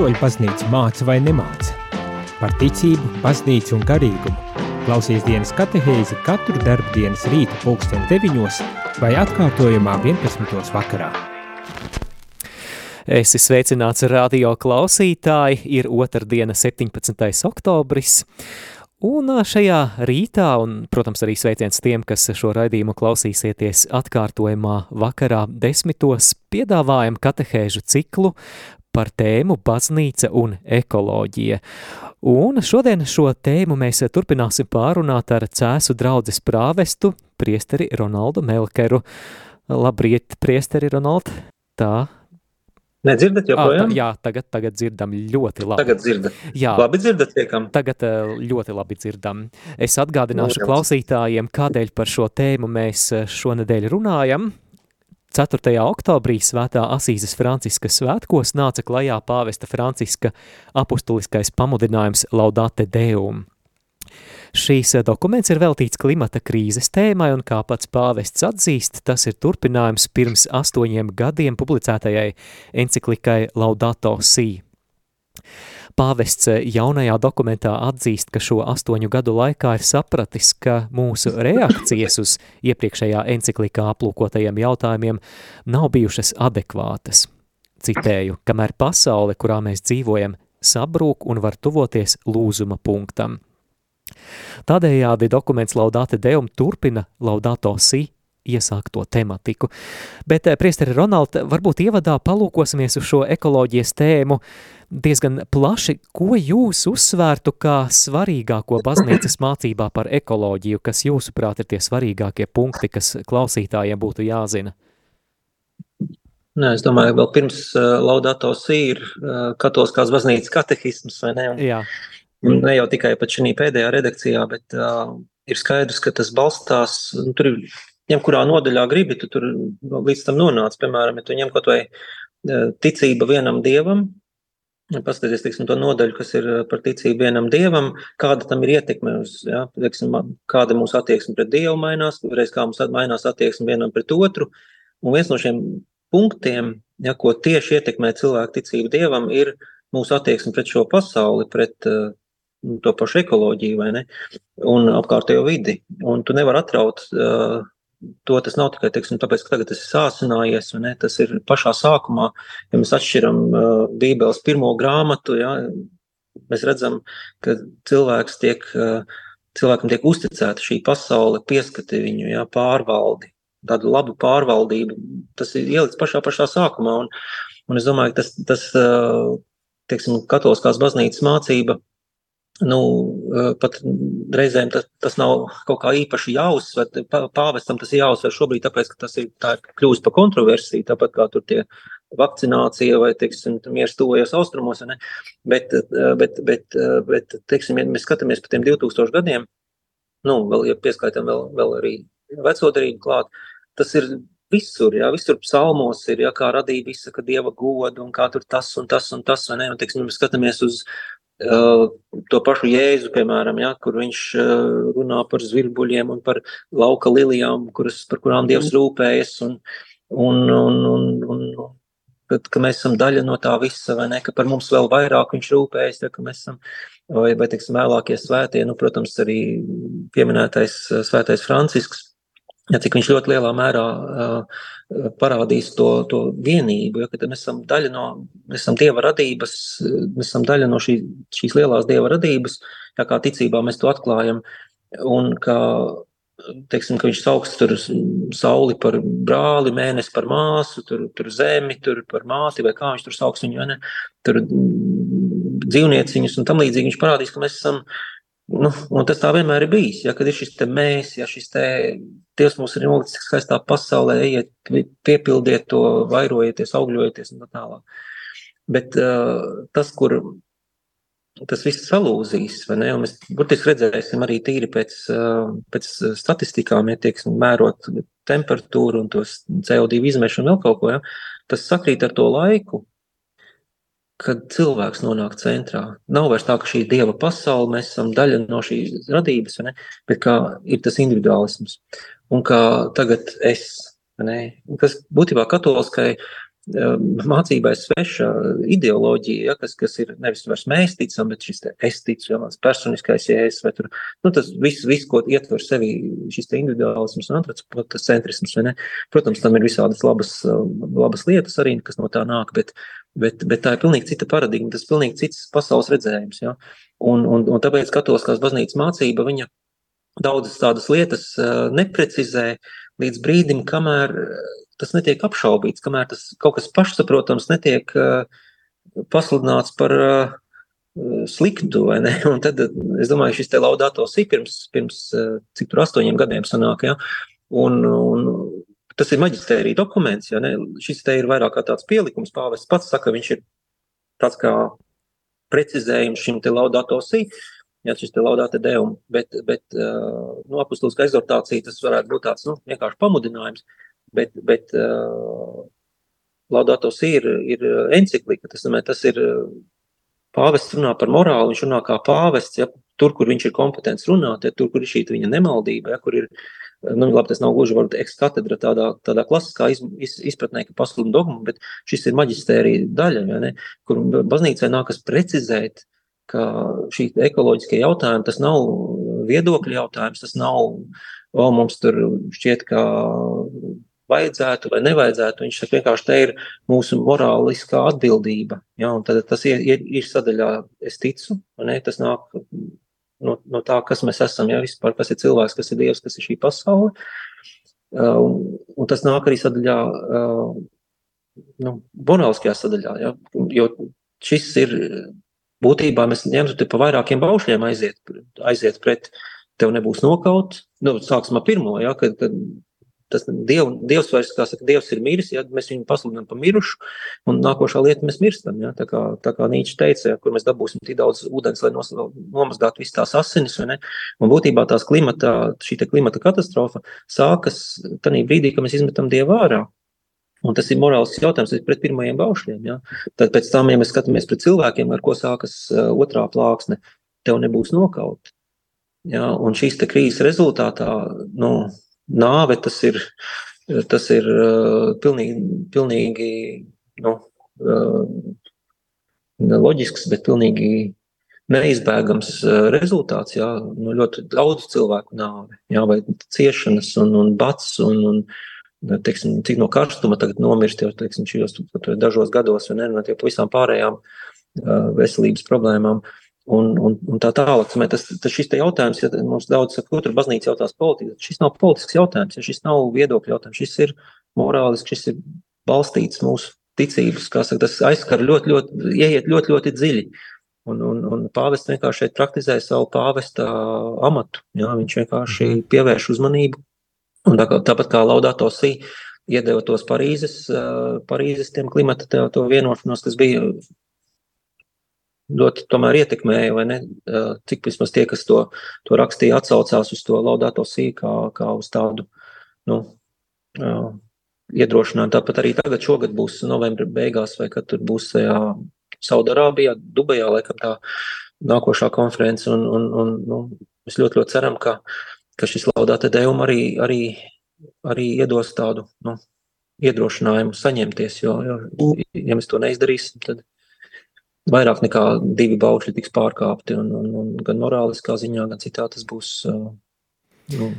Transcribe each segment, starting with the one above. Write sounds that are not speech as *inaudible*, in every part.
katoļu baznīca māca vai nemāca. Par ticību, baznīcu un garīgumu. Klausies dienas katehēzi katru darbdienas rīta pulksten 9 vai atkārtojumā 11. vakarā. Esi sveicināts radio klausītāji, ir otrdiena 17. oktobris, Un šajā rītā, un, protams, arī sveiciens tiem, kas šo raidījumu klausīsieties atkārtojumā vakarā desmitos, piedāvājam katehēžu ciklu par tēmu baznīca un ekoloģija. Un šodien šo tēmu mēs turpināsim pārunāt ar cēsu draudzes prāvestu, priesteri Ronaldu Melkeru. Labriet, priesteri Ronald! Tā, Nedzirdat joprojām? Jā, tagad, tagad dzirdam ļoti labi. Tagad dzirdat. Jā. Labi dzirdat tiekam? Tagad ļoti labi dzirdam. Es atgādināšu klausītājiem, kādēļ par šo tēmu mēs šonedēļ runājam. 4. oktobrī Svētā Asīzes Franciskas svētkos nāca klajā pāvesta Franciska apustuliskais pamudinājums Laudate Deum. Šīs dokuments ir veltīts klimata krīzes tēmai, un kā pats pāvests atzīst, tas ir turpinājums pirms astoņiem gadiem publicētajai enciklikai Laudato Si. Pāvests eh, jaunajā dokumentā atzīst, ka šo astoņu gadu laikā ir sapratis, ka mūsu reakcijas uz iepriekšējā enciklikā aplūkotajiem jautājumiem nav bijušas adekvātas. Citēju, kamēr pasaule, kurā mēs dzīvojam, sabrūk un var tuvoties lūzuma punktam – Tādējādi dokuments Laudāte Deum turpina Laudāto Si iesākto tematiku. Bet, eh, priesteri Ronald, varbūt ievadā palūkosimies uz šo ekoloģijas tēmu diezgan plaši. Ko jūs uzsvērtu kā svarīgāko baznīcas *clears throat* mācībā par ekoloģiju, kas jūsuprāt ir tie svarīgākie punkti, kas klausītājiem būtu jāzina? Nē, es domāju, vēl pirms uh, Laudato ir uh, katoliskās baznīcas katehisms, vai ne? Un, Jā. Ne jau tikai pat šī pēdējā redakcijā, bet uh, ir skaidrs, ka tas balstās, nu, tur ir, ņem kurā nodaļā gribi, tu tur līdz tam nonāc, piemēram, ja tu ņem kaut vai uh, ticība vienam dievam, paskaties, teiksim, to nodaļu, kas ir par ticību vienam dievam, kāda tam ir ietekme uz, ja, teiksim, kāda mūsu attieksme pret dievu mainās, reiz kā mums mainās attieksme vienam pret otru, un viens no šiem punktiem, ja, ko tieši ietekmē cilvēku ticību dievam, ir mūsu attieksme pret šo pasauli, pret uh, to pašu ekoloģiju, vai ne? Un apkārtējo vidi. Un tu nevari atraut uh, to. Tas nav tikai teiksim, tāpēc, ka tagad tas ir sāsinājies, vai ne? Tas ir pašā sākumā, ja mēs atšķiram uh, Bībeles pirmo grāmatu, ja, mēs redzam, ka cilvēks tiek, uh, cilvēkam tiek uzticēta šī pasaule, pieskati viņu, ja, pārvaldi, tādu labu pārvaldību. Tas ir ielikts pašā, pašā sākumā. Un, un es domāju, ka tas, tas uh, teiksim, katoliskās baznīcas mācība Nu, eh, pat reizēm tas, tas nav kaut kā īpaši jāuzsver. Pāvestam tas ir jāuzsver šobrīd, tāpēc, ka tas ir, tā ir kļūst par kontroversiju, tāpat kā tur tie vakcinācija vai, teiksim, miers tuvojas austrumos, ne? Bet, eh, bet, bet, eh, bet, teiksim, ja mēs skatāmies pa tiem 2000 gadiem, nu, vēl, ja pieskaitām vēl, vēl arī vecodarību klāt, tas ir visur, jā, visur psalmos ir, jā, kā radīja visa, ka Dieva godu un kā tur tas un tas un tas, vai ne, un, teiksim, mēs skatāmies uz, to pašu Jēzu, piemēram, ja, kur viņš runā par zvirbuļiem un par lauka lilijām, kuras, par kurām Dievs mhm. rūpējas, un, un, un, un, un bet, ka mēs esam daļa no tā visa, vai ne, ka par mums vēl vairāk viņš rūpējas, ja, ka mēs esam, vai, vai teiksim, vēlākie svētie, nu, protams, arī pieminētais svētais Francisks, ja, cik viņš ļoti lielā mērā uh, parādīs to, to vienību, ja, ka mēs esam daļa no, mēs esam Dieva radības, mēs esam daļa no šī, šīs lielās Dieva radības, ja kā ticībā mēs to atklājam, un ka, teiksim, ka viņš sauks tur sauli par brāli, mēnesi par māsu, tur, tur zemi, tur par māti, vai kā viņš tur sauks viņu, ne, tur dzīvnieciņus un tam līdzīgi viņš parādīs, ka mēs esam Nu, un tas tā vienmēr ir bijis. Ja, kad ir šis mēs, ja šis te, Dievs mums ir nolicis skaistā pasaulē, ejiet, piepildiet to, vairojieties, augļojieties un tā tālāk. Bet uh, tas, kur tas viss salūzīs, vai ne, un mēs burtiski redzēsim arī tīri pēc, uh, pēc statistikām, ja tiek mērot temperatūru un tos CO2 izmešu un vēl kaut ko, ja, tas sakrīt ar to laiku, kad cilvēks nonāk centrā. Nav vairs tā, ka šī dieva pasaule, mēs esam daļa no šīs radības, bet kā ir tas individuālisms. Un kā tagad es, kas būtībā katoliskai mācībai sveša ideoloģija, ja, kas, kas ir nevis vairs mēs ticam, bet šis es ticu, ja mans personiskais jēzus, vai tur, nu, tas viss, viss, ko ietver sevi šis te individuālisms un antropocentrisms, vai ne? Protams, tam ir visādas labas, labas lietas arī, kas no tā nāk, bet, bet, bet tā ir pilnīgi cita paradigma, tas pilnīgi cits pasaules redzējums, ja. Un, un, un tāpēc katoliskās baznīcas mācība, viņa daudzas tādas lietas neprecizē līdz brīdim, kamēr tas netiek apšaubīts, kamēr tas kaut kas pašsaprotams netiek pasludināts par sliktu, *laughs* tad, es domāju, šis te laudāto sī pirms, pirms cik tur astoņiem gadiem sanāk, ja? Un, un tas ir maģistērija dokuments, ja ne? Šis te ir vairāk kā tāds pielikums, pāvests pats saka, viņš ir tāds kā precizējums šim te laudāto sī, ja šis te laudāte deum, bet, bet uh, nu, apustuliskā exhortācija tas varētu būt tāds, nu, vienkārši pamudinājums, uh, bet, bet uh, Laudato Si ir, ir encyklika, tas, nozīmē, tas ir pāvests runā par morāli, viņš runā kā pāvests, ja, tur, kur viņš ir kompetents runāt, ja, tur, kur ir šī viņa nemaldība, ja, kur ir, nu, labi, tas nav gluži varbūt ekskatedra tādā, tādā klasiskā iz, iz, izpratnē, ka pasludina dogmu, bet šis ir maģistērija daļa, ja, ne, kur baznīcai nākas precizēt, ka šī ekoloģiskie jautājumi, tas nav viedokļu jautājums, tas nav, o, mums tur šķiet, ka vajadzētu vai nevajadzētu. Viņš saka, vienkārši te ir mūsu morāliskā atbildība. Ja, tad tas ir, ir, ir sadaļā, es ticu, ne, tas nāk no, no tā, kas mēs esam, ja vispār, kas ir cilvēks, kas ir Dievs, kas ir šī pasaule. Un, un tas nāk arī sadaļā, nu, morāliskajā sadaļā, ja, jo šis ir būtībā mēs ņemtu te pa vairākiem baušļiem aiziet, aiziet pret, tev nebūs nokaut, nu, sāksim ar pirmo, ja, kad, kad tas diev, Dievs vairs, kā saka, Dievs ir miris, ja mēs viņu pasludinām par mirušu, un nākošā lieta mēs mirstam, ja, tā kā, tā kā Nīčs teica, ja, kur mēs dabūsim tik daudz ūdens, lai nos, nomazgātu visas tās asinis, vai ne, un būtībā tās klimata, šī te klimata katastrofa sākas tanī brīdī, kad mēs izmetam Dievu ārā. Un tas ir morāls jautājums pret pirmajiem baušļiem. Ja? Tad tam, ja mēs skatāmies pret cilvēkiem, ar ko sākas otrā plāksne, tev nebūs nokaut. Ja? Un šīs krīzes rezultātā, nu, nāve tas ir, tas ir uh, pilnīgi, pilnīgi nu, uh, loģisks, bet pilnīgi neizbēgams rezultāts. Jā, nu, ļoti daudz cilvēku nāve, jā, vai ciešanas un, un bats un, un teiksim, cik no karstuma tagad nomirst jau teiksim, šajos dažos gados, un nerunāt par visām pārējām veselības problēmām. Un, un, un tā tālāk. Tas, tas šis jautājums, ja mums daudz saka, ko tur baznīca jautās politiski, šis nav politisks jautājums, ja šis nav viedokļu jautājums, šis ir morālisks, šis ir balstīts mūsu ticības, kā saka, tas aizskar ļoti, ļoti, ieiet ļoti, ļoti dziļi. Un, un, un pāvests vienkārši šeit praktizē savu pāvesta amatu. Jā, viņš vienkārši pievērš uzmanību. Un tā, tāpat kā Laudāto Sī iedeva tos Parīzes, Parīzes tiem klimata to vienošanos, kas bija ļoti tomēr ietekmēja, vai ne? Cik vismaz tie, kas to, to rakstīja, atsaucās uz to laudāto sīkā, kā uz tādu, nu, iedrošinājumu. Tāpat arī tagad šogad būs novembra beigās, vai kad tur būs tajā Saudarābijā, Dubajā, laikam tā nākošā konference, un, un, un nu, mēs ļoti, ļoti ceram, ka, ka šis laudāte deum arī, arī, arī iedos tādu, nu, iedrošinājumu saņemties, jo, jo, ja mēs to neizdarīsim, tad vairāk nekā divi baušļi tiks pārkāpti, un, un, un gan morāliskā ziņā, gan citā tas būs. Nu,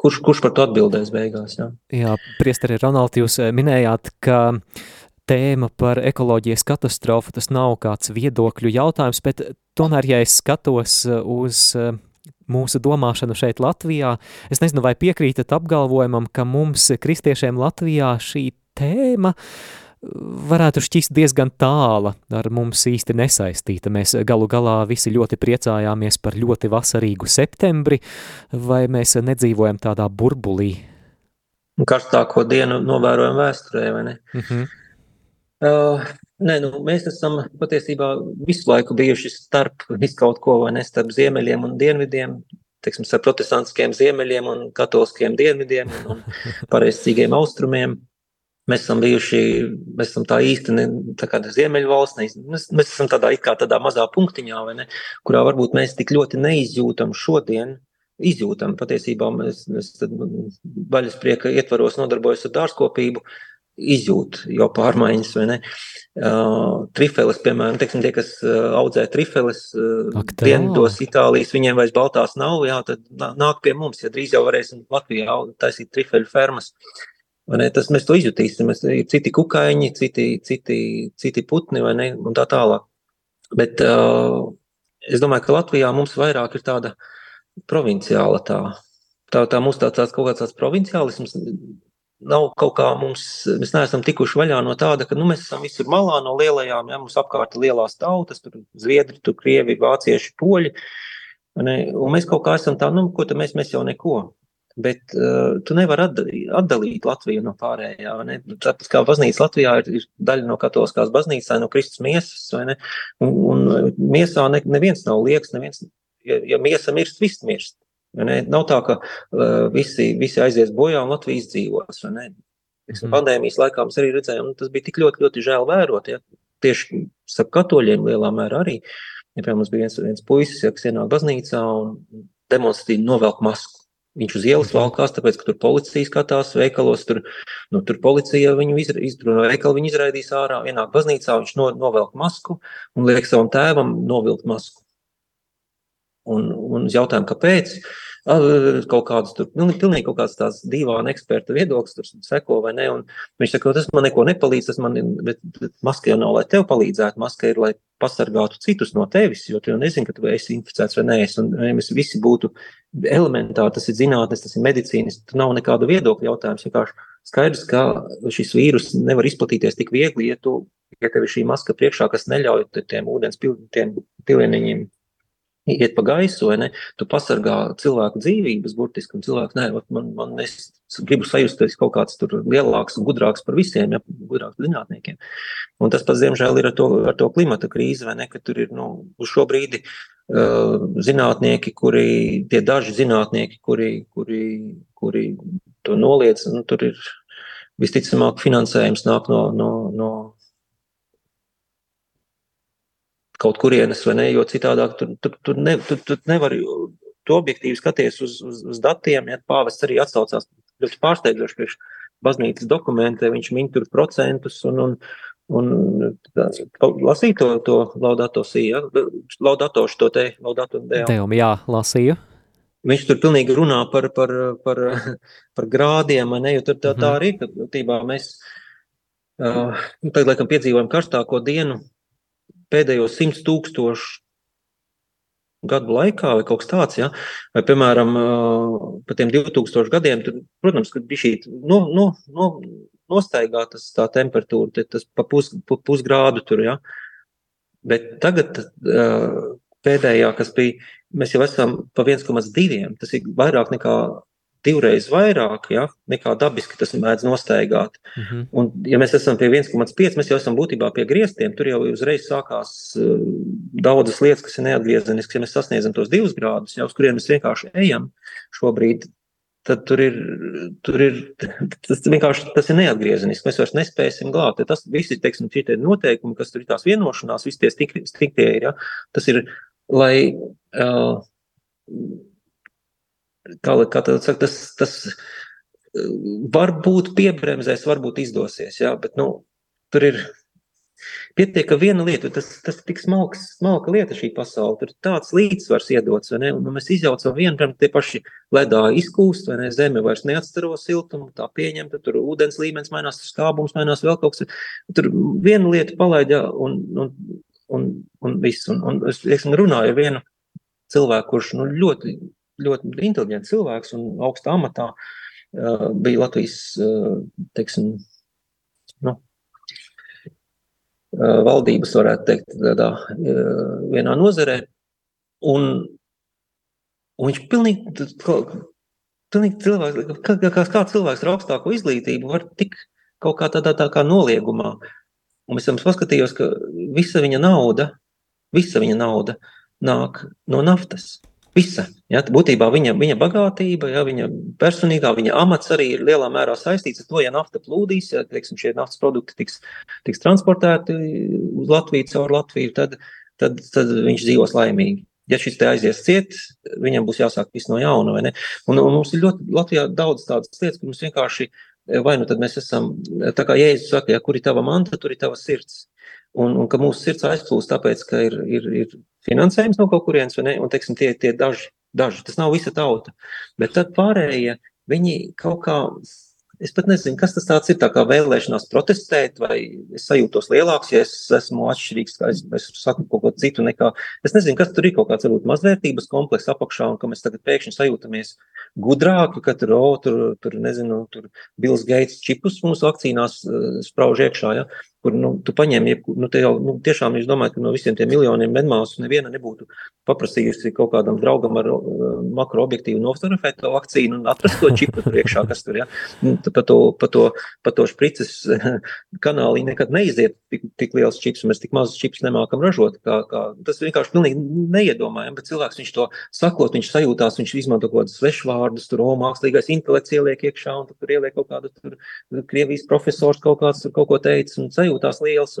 kurš, kurš par to atbildēs beigās? Jā, jā priesteri Ronaldi, jūs minējāt, ka tēma par ekoloģijas katastrofu tas nav kāds viedokļu jautājums, bet tomēr, ja es skatos uz mūsu domāšanu šeit Latvijā, es nezinu, vai piekrītat apgalvojumam, ka mums, kristiešiem Latvijā, šī tēma uh, varētu šķist diezgan tāla, ar mums īsti nesaistīta. Mēs galu galā visi ļoti priecājāmies par ļoti vasarīgu septembri, vai mēs nedzīvojam tādā burbulī? Karstāko dienu novērojam vēsturē, vai ne? Uh -huh. uh, nē, nu, mēs esam patiesībā visu laiku bijuši starp visu kaut ko, vai ne, starp ziemeļiem un dienvidiem, teiksim, starp protestantiskiem ziemeļiem un katoliskiem dienvidiem un, un *laughs* pareizcīgiem austrumiem. Mēs esam bijuši, mēs esam tā īsti ne, tā kā ziemeļvalsts, ne, mēs, mēs esam tādā, kā tādā mazā punktiņā, ne, kurā varbūt mēs tik ļoti neizjūtam šodien, izjūtam patiesībā, mēs, mēs vaļas prieka ietvaros nodarbojos ar dārzkopību, izjūt jau pārmaiņas, vai ne? Uh, trifeles, piemēram, teiksim, tie, kas uh, audzē trifeles uh, dienvidos Itālijas, viņiem vairs baltās nav, jā, tad nāk pie mums, ja drīz jau varēsim Latvijā taisīt trifeļu fermas. Ne, tas mēs to izjutīsim, mēs, ir citi kukaiņi, citi, citi, citi putni, vai ne, un tā tālāk. Bet uh, es domāju, ka Latvijā mums vairāk ir tāda provinciāla tā, tā, tā mums tā, tāds kaut kāds tāds provinciālisms, nav kaut kā mums, mēs neesam tikuši vaļā no tāda, ka nu, mēs esam visur malā no lielajām, ja mums apkārt ir lielās tautas, tur zviedri, tur krievi, vācieši, poļi. Ne, un mēs kaut kā esam tā, nu, ko tad mēs, mēs jau neko. Bet uh, tu nevari atdalīt, atdalīt Latviju no pārējā. Ne? Tāpēc kā baznīca Latvijā ir, ir daļa no katoliskās baznīcas, no Kristus miesas? Un, un miesā ne, neviens nav liekas, neviens, ja, ja miesa mirst, viss mirst. Nav tā, ka uh, visi, visi aizies bojā un Latvija izdzīvos. Mm. Pandēmijas laikā mēs arī redzējām, un tas bija tik ļoti, ļoti žēl vērot. Ja? Tieši starp katoļiem lielā mērā arī. Ja, piemēram, mums bija viens, viens puisis, ja, kas ienāk baznīcā un demonstratīvi novelk masku. Viņš uz ielas valkās, tāpēc, ka tur policija skatās veikalos, tur, nu, tur policija viņu izra, no veikala viņu izraidīs ārā, ienāk baznīcā, viņš no, novelk masku un liek savam tēvam novilkt masku. Un, un uz jautājumu, kāpēc, kaut kādas tur, nu, pilnīgi kaut kāds tās dīvāna eksperta viedoklis tur seko vai ne, viņš saka, tas man neko nepalīdz, tas man, bet, bet maska jau nav, lai tev palīdzētu, maska ir, lai pasargātu citus no tevis, jo tu jau nezini, ka tu esi inficēts vai nē, un ja mēs visi būtu elementāri, tas ir zinātnes, tas ir medicīnas, tur nav nekāda viedokļa jautājums, vienkārši skaidrs, ka šis vīrus nevar izplatīties tik viegli, ja tu, ja tev ir šī maska priekšā, kas neļauj tiem ūdens pil, tiem pilieniņiem iet pa gaisu, vai ne? Tu pasargā cilvēku dzīvības, burtiski, un cilvēks, nē, man, man es gribu sajusties kaut kāds tur lielāks gudrāks par visiem, ja, gudrāks zinātniekiem. Un tas pats, diemžēl, ir ar to, ar to klimata krīzi, vai ne, ka tur ir, nu, uz šo brīdi uh, zinātnieki, kuri, tie daži zinātnieki, kuri, kuri, kuri to noliedz, nu, tur ir visticamāk finansējums nāk no, no, no kaut kurienes, vai ne, jo citādāk tur, tur, tur, ne, tur, tur nevar, tu objektīvi skaties uz, uz, uz datiem, ja pāvests arī atsaucās ļoti pārsteidzoši priekš baznīcas dokumentē, viņš min tur procentus un, un, un lasīja to, to laudato sija, laudatošu to te, laudato deum. Deum, jā, lasīju. Viņš tur pilnīgi runā par, par, par, par grādiem, ne, jo tur tā, tā mhm. arī, ka tībā mēs, uh, tagad, laikam, piedzīvojam karstāko dienu pēdējos simts tūkstošu gadu laikā vai kaut kas tāds, ja? vai, piemēram, pa tiem 2000 gadiem, tad, protams, kad bija šī no, no, no, nostaigā tas tā temperatūra, tas pa, pus, pa pusgrādu tur, ja? bet tagad pēdējā, kas bija, mēs jau esam pa 1,2, tas ir vairāk nekā divreiz vairāk ja, nekā dabiski tas mēdz nostaigāt. Mm -hmm. Un, ja mēs esam pie 1,5, mēs jau esam būtībā pie griestiem. Tur jau uzreiz sākās uh, daudzas lietas, kas ir neatgriezeniskas. Ja mēs sasniedzam tos divus grādus, jau uz kuriem mēs vienkārši ejam šobrīd, tad tur ir, tur ir *laughs* tas vienkārši tas ir neatgriezeniski. Mēs vairs nespēsim glābt. Tas visi, teiksim, šie noteikumi, kas tur ir tās vienošanās, visi tie striktie ir, ja, tas ir, lai uh, kā, kā saka, tas, tas eh, varbūt piebremzēs, varbūt izdosies, jā, bet nu, tur ir pietiek, ka viena lieta, tas, tas ir tik smalks, smalka lieta šī pasaule, tur ir tāds līdzsvars iedots, vai ne, un nu, mēs izjaucam vienu, piemēram, tie paši ledā izkūst, vai ne, zeme vairs neatstaro siltumu, tā pieņemta, tur ūdens līmenis mainās, tur skābums mainās, vēl kaut kas, tur viena lieta palaidā un, un, un, un viss, un, un es, teiksim, runāju ar vienu cilvēku, kurš, nu, ļoti ļoti inteliģents cilvēks un augstā amatā uh, bija Latvijas, uh, teiksim, nu, uh, valdības, varētu teikt, tādā vienā nozarē. Un, un viņš pilnīgi, pilnīgi cilvēks, kā, kā, kā cilvēks ar augstāko izglītību var tik kaut kā tādā tā kā noliegumā. Un es jums paskatījos, ka visa viņa nauda, visa viņa nauda nāk no naftas. Visa. Ja, būtībā viņa, viņa bagātība, ja, viņa personīgā, viņa amats arī ir lielā mērā saistīts ar to, ja nafta plūdīs, ja teiksim, šie naftas produkti tiks, tiks transportēti uz Latviju, caur Latviju, tad, tad, tad viņš dzīvos laimīgi. Ja šis te aizies ciet, viņam būs jāsāk viss no jauna? Un, un mums ir ļoti Latvijā daudz tādas lietas, mums vienkārši vai nu mēs esam, tā kā Jēzus saka, ja kur ir tava manta, tur ir tava sirds. Un, un ka mūsu sirds aizplūst tāpēc, ka ir, ir, ir finansējums no kaut kurienes, vai ne, un, teiksim, tie, tie daži, daži, tas nav visa tauta. Bet tad pārējie, viņi kaut kā Es pat nezinu, kas tas ir. Tā kā vēlēšanās protestēt, vai es sajūtos lielāks, ja es esmu atšķirīgs, kā es, es saku kaut ko citu nekā. Es nezinu, kas tur ir kaut kāds varbūt mazvērtības komplekss apakšā, un ka mēs tagad pēkšņi sajūtamies gudrāki, ka tur, oh, tur, tur nezinu, tur Bills Gates čipus mūsu vakcīnās uh, sprauž iekšā. Ja? Kur nu, tu paņem, ja, nu, jau nu, tiešām es domāju, ka no visiem tiem miljoniem medmāsu neviena nebūtu paprasījusi kaut kādam draugam ar uh, makroobjektīvu nofotografēt to vakcīnu un atrast to čipu *laughs* tur iekšā, kas tur, ja. Nu, pa to, pa to, pa to šprices *laughs* kanālī nekad neiziet tik, tik liels čips, mēs tik mazus čips nemākam ražot, kā, kā tas vienkārši pilnīgi neiedomājam, bet cilvēks viņš to sakot, viņš sajūtās, viņš izmanto kaut kādus svešvārdus, tur, o, mākslīgais intelekts ieliek iekšā un tur ieliek kaut kādu tur Krievijas profesors kaut kāds tur kaut ko teica un sajūta sajūtās liels.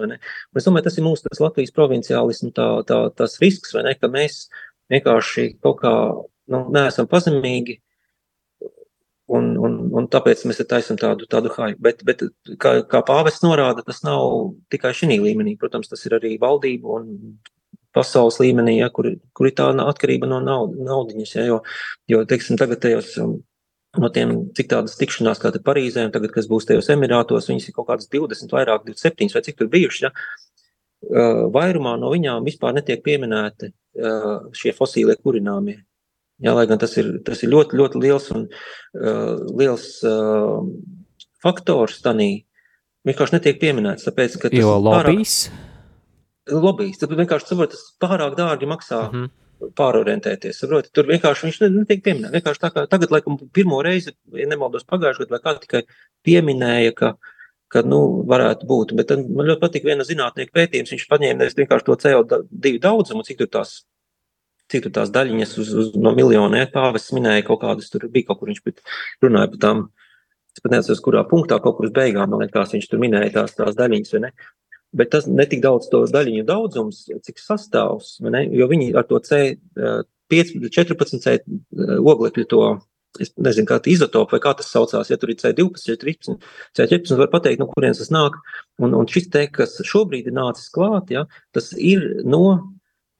Es domāju, tas ir mūsu tas Latvijas provinciālismu tā, tā, tas risks, ne, ka mēs vienkārši kaut kā nu, neesam pazemīgi. Un, un, un tāpēc mēs taisām tādu, tādu haiku. Bet, bet kā, kā pāvests norāda, tas nav tikai šī līmenī. Protams, tas ir arī valdību un pasaules līmenī, ja, kur, kur ir tā atkarība no naud, naudiņas. Ja, jo, jo teiksim, tagad tajos no tiem, cik tādas tikšanās kā te Parīzē, un tagad, kas būs tajos Emirātos, viņas ir kaut kādas 20, vairāk 27 vai cik tur bijušas, ja? vairumā no viņām vispār netiek pieminēti šie fosīlie kurināmie. Jā, lai gan tas ir, tas ir ļoti, ļoti liels un uh, liels uh, faktors tanī, vienkārši netiek pieminēts, tāpēc, ka tas jo lobbijs? Pārāk, lobbijs, tad vienkārši, saprot, tas pārāk dārgi maksā uh mhm. Pārorientēties. Saproti, tur vienkārši viņš netiek pieminēts. Vienkārši tā kā tagad, laikam, pirmo reizi, ja nemaldos pagājušajā gadā, vai kā tikai pieminēja, ka, ka nu, varētu būt. Bet man ļoti patīk viena zinātnieka pētījums. Viņš paņēma vienkārši to CO2 daudzumu, cik tur tās. Cik tur tās daļiņas uz, uz, no miljoniem pāvests minēja kaut kādas, tur bija kaut kur viņš runāja par tām, es pat nezinu, kurā punktā, kaut kur uz beigām, man liekas, viņš tur minēja tās, tās daļiņas? Bet tas ne tik daudz to daļiņu daudzums, cik sastāvs, jo viņi ar to C, 5, 14 C oglekļu to, es nezinu, kā izotopu vai kā tas saucās, ja tur ir C12, C13, C14, var pateikt, no kurienes tas nāk, un, un šis te, kas šobrīd ir nācis klāt, ja, tas ir no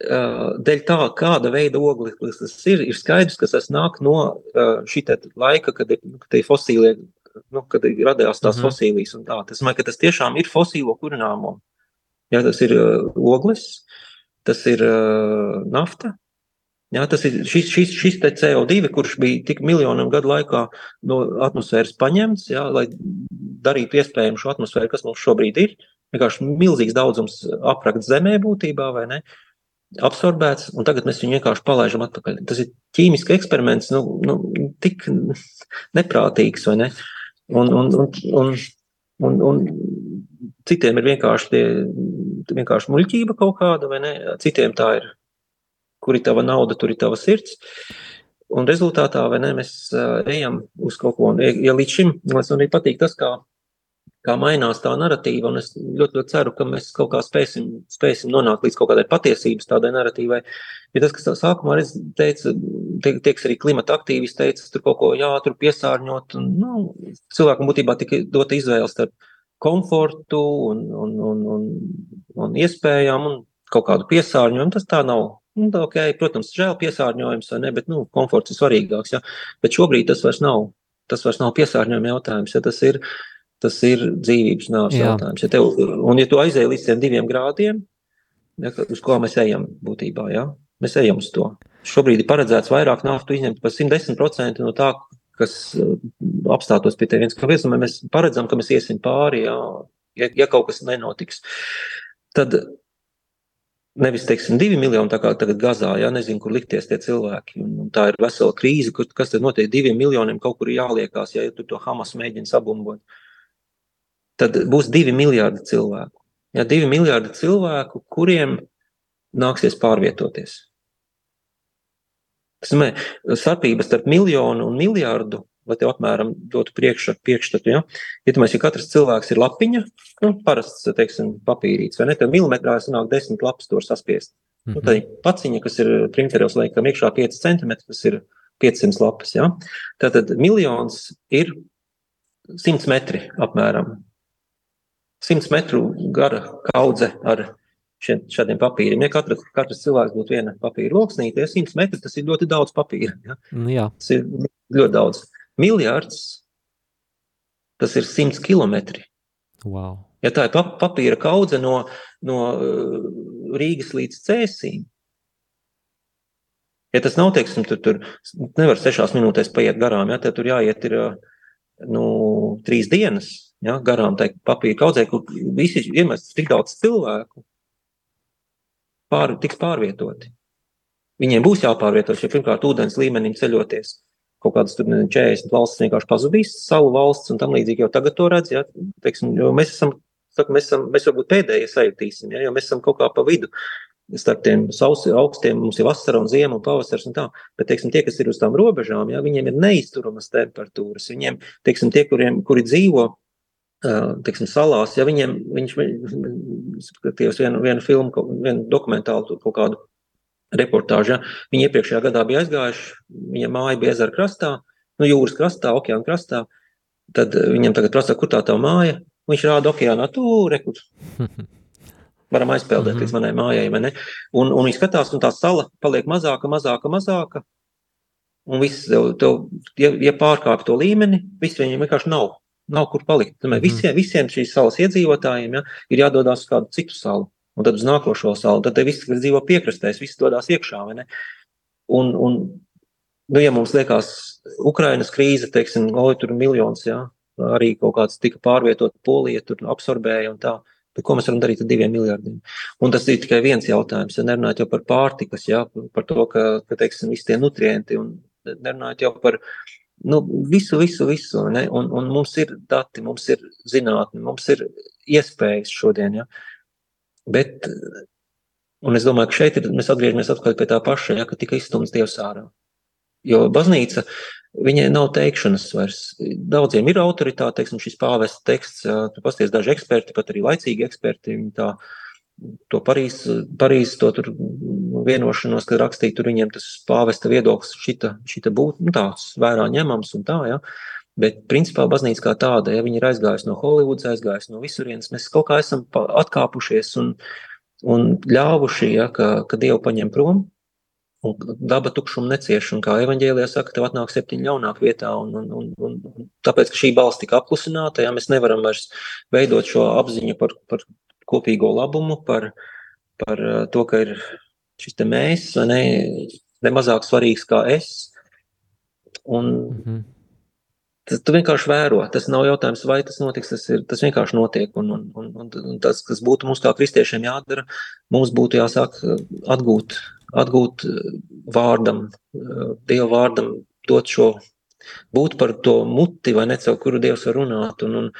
dēļ tā, kāda veida ogleklis tas ir, ir skaidrs, ka tas nāk no šī laika, kad ir fosīlie nu, kad radījās tās mm -hmm. fosilijas un tā. Tas nozīmē, ka tas tiešām ir fosīlo kurināmo. Jā, tas ir uh, ogles, tas ir uh, nafta. Jā, tas ir šis, šis, šis CO2, kurš bija tik miljoniem gadu laikā no atmosfēras paņemts, jā, lai darītu iespējamu šo atmosfēru, kas mums šobrīd ir. Vienkārši milzīgs daudzums aprakt zemē būtībā, vai ne? absorbēts, un tagad mēs viņu vienkārši palaidām atpakaļ. Tas ir ķīmisks eksperiments, nu, nu, tik neprātīgs, vai ne? Un, un, un, un, un, un citiem ir vienkārši, tie, vienkārši muļķība kaut kāda, vai ne? Citiem tā ir, kur ir tava nauda, tur ir tava sirds. Un rezultātā, vai ne, mēs ejam uz kaut ko. Un, ja līdz šim man arī patīk tas, kā kā mainās tā narratīva, es ļoti, ļoti ceru, ka mēs kaut kā spēsim, spēsim nonākt līdz kaut kādai patiesības tādai narratīvai. Ja tas, kas tā sākumā es teicu, tiek, tieks arī klimata aktīvisti teica, tur kaut ko jātur piesārņot, un, nu, cilvēkam būtībā tika dota izvēle starp komfortu un, un, un, un, un iespējām un kaut kādu piesārņojumu, tas tā nav. Nu, okay, protams, žēl piesārņojums, ne, bet, nu, komforts ir svarīgāks, ja. Bet šobrīd tas vairs nav, tas vairs nav piesārņojuma jautājums, ja tas ir, uh, tas ir dzīvības nāves jautājums. Ja tev, un, ja tu aizēji līdz tiem diviem grādiem, ja, uz ko mēs ejam būtībā, ja, mēs ejam uz to. Šobrīd ir paredzēts vairāk naftu izņemt par 110% no tā, kas uh, apstātos pie tevis. Kāpēc mēs paredzam, ka mēs iesim pāri, ja, ja, ja kaut kas nenotiks? Tad nevis, teiksim, divi miljoni, tā kā tagad Gazā, ja nezinu, kur likties tie cilvēki. Un, un tā ir vesela krīze, kur, kas tad notiek diviem miljoniem, kaut kur jāliekās, ja tur to Hamas mēģina sabumbot. Uh, tad būs divi miljardi cilvēku. Ja, divi miljardi cilvēku, kuriem nāksies pārvietoties. Tas nozīmē, starpības starp miljonu un miljardu, lai tev apmēram dotu priekšstatu. Ja? Iedomājieties, ja katrs cilvēks ir lapiņa, nu, parasts, teiksim, papīrīts, vai ne? Tad milimetrā sanāk desmit lapas tur saspiest. Mm -hmm. nu, tad paciņa, kas ir printeros, laikam, iekšā 5 centimetri, tas ir 500 lapas. Ja? Tātad miljons ir 100 metri apmēram. 100 metru gara kaudze ar šādiem papīriem. Ja katra, katrs cilvēks būtu viena papīra loksnīte, ja 100 metri, tas ir ļoti daudz papīra. Ja? Nu jā. Tas ir ļoti daudz. Miljards, tas ir 100 kilometri. Wow. Ja tā ir papīra kaudze no, no uh, Rīgas līdz Cēsīm, ja tas nav, teiksim, tur, tur nevar sešās minūtēs paiet garām, ja tur jāiet ir, uh, nu, trīs dienas, ja, garām tai papīra kaudzē, kur visi iemests tik daudz cilvēku, pār, tiks pārvietoti. Viņiem būs jāpārvieto, ja pirmkārt ūdens līmenim ceļoties. Kaut kādas tur 40 valsts vienkārši pazudīs savu valsts un tam līdzīgi jau tagad to redz. Ja? Teiksim, mēs esam, saku, mēs esam, mēs varbūt pēdējie sajūtīsim, ja? jo mēs esam kaut kā pa vidu starp tiem sausi, augstiem, mums ir vasara un ziema un pavasars un tā, bet, teiksim, tie, kas ir uz tām robežām, ja, viņiem ir neizturamas temperatūras, viņiem, teiksim, tie, kuriem, kuri dzīvo teiksim, salās, ja viņiem, viņš skatījās vienu, vienu filmu, vienu dokumentālu kaut kādu reportāžu, ja, viņi iepriekšējā gadā bija aizgājuši, viņa māja bija ezera krastā, nu jūras krastā, okeāna krastā, tad viņam tagad prasa, kur tā tā māja, viņš rāda okeānā, tu rekur. *laughs* Varam aizpeldēt līdz manai mājai, vai ne? Un, un viņi skatās, un tā sala paliek mazāka, mazāka, mazāka, un viss, tev, tev, ja, ja pārkāp to līmeni, viss viņiem vienkārši nav nav kur palikt. Tomēr mm. visiem, visiem šīs salas iedzīvotājiem ja, ir jādodas uz kādu citu salu, un tad uz nākošo salu. Tad visi, kas dzīvo piekrastēs, visi dodas iekšā. Un, un, nu, ja mums liekas, Ukrainas krīze, teiksim, oi, tur ir miljons, ja, arī kaut kāds tika pārvietot, Polija tur absorbēja un tā. Bet ko mēs varam darīt ar diviem miljardiem? Un tas ir tikai viens jautājums. Ja nerunājot jau par pārtikas, ja, par to, ka, ka teiksim, visi tie nutrienti, un nerunājot jau par nu, visu, visu, visu. Ne? Un, un mums ir dati, mums ir zinātne, mums ir iespējas šodien. Ja? Bet, un es domāju, ka šeit ir, mēs atgriežamies atpakaļ pie tā paša, ja, ka tika izstumts Dievs ārā. Jo baznīca, viņai nav teikšanas vairs. Daudziem ir autoritāte, teiksim, šis pāvests teksts, tu pasties daži eksperti, pat arī laicīgi eksperti, viņi tā to Parīzes, Parīz, to tur vienošanos, kad rakstīja, tur viņiem tas pāvesta viedoklis šita, šita būtu nu, tāds vērā ņemams un tā, ja. Bet, principā, baznīca kā tāda, ja viņi ir aizgājusi no Holivudas, aizgājusi no visurienes, mēs kaut kā esam atkāpušies un, un ļāvuši, ja, ka, ka Dievu paņem prom, un daba tukšumu necieš, un kā evaņģēlijā saka, tev atnāk septiņi ļaunāk vietā, un, un, un, un, tāpēc, ka šī balss tika apklusināta, ja mēs nevaram vairs veidot šo apziņu par, par kopīgo labumu, par, par to, ka ir šis te mēs, vai ne, nemazāk svarīgs kā es. Un mm -hmm. tas, tu vienkārši vēro. Tas nav jautājums, vai tas notiks, tas, ir, tas vienkārši notiek. Un, un, un, un, tas, kas būtu mums kā kristiešiem jādara, mums būtu jāsāk atgūt, atgūt vārdam, Dieva vārdam, dot šo, būt par to muti, vai ne, caur kuru Dievs var runāt. Un, un,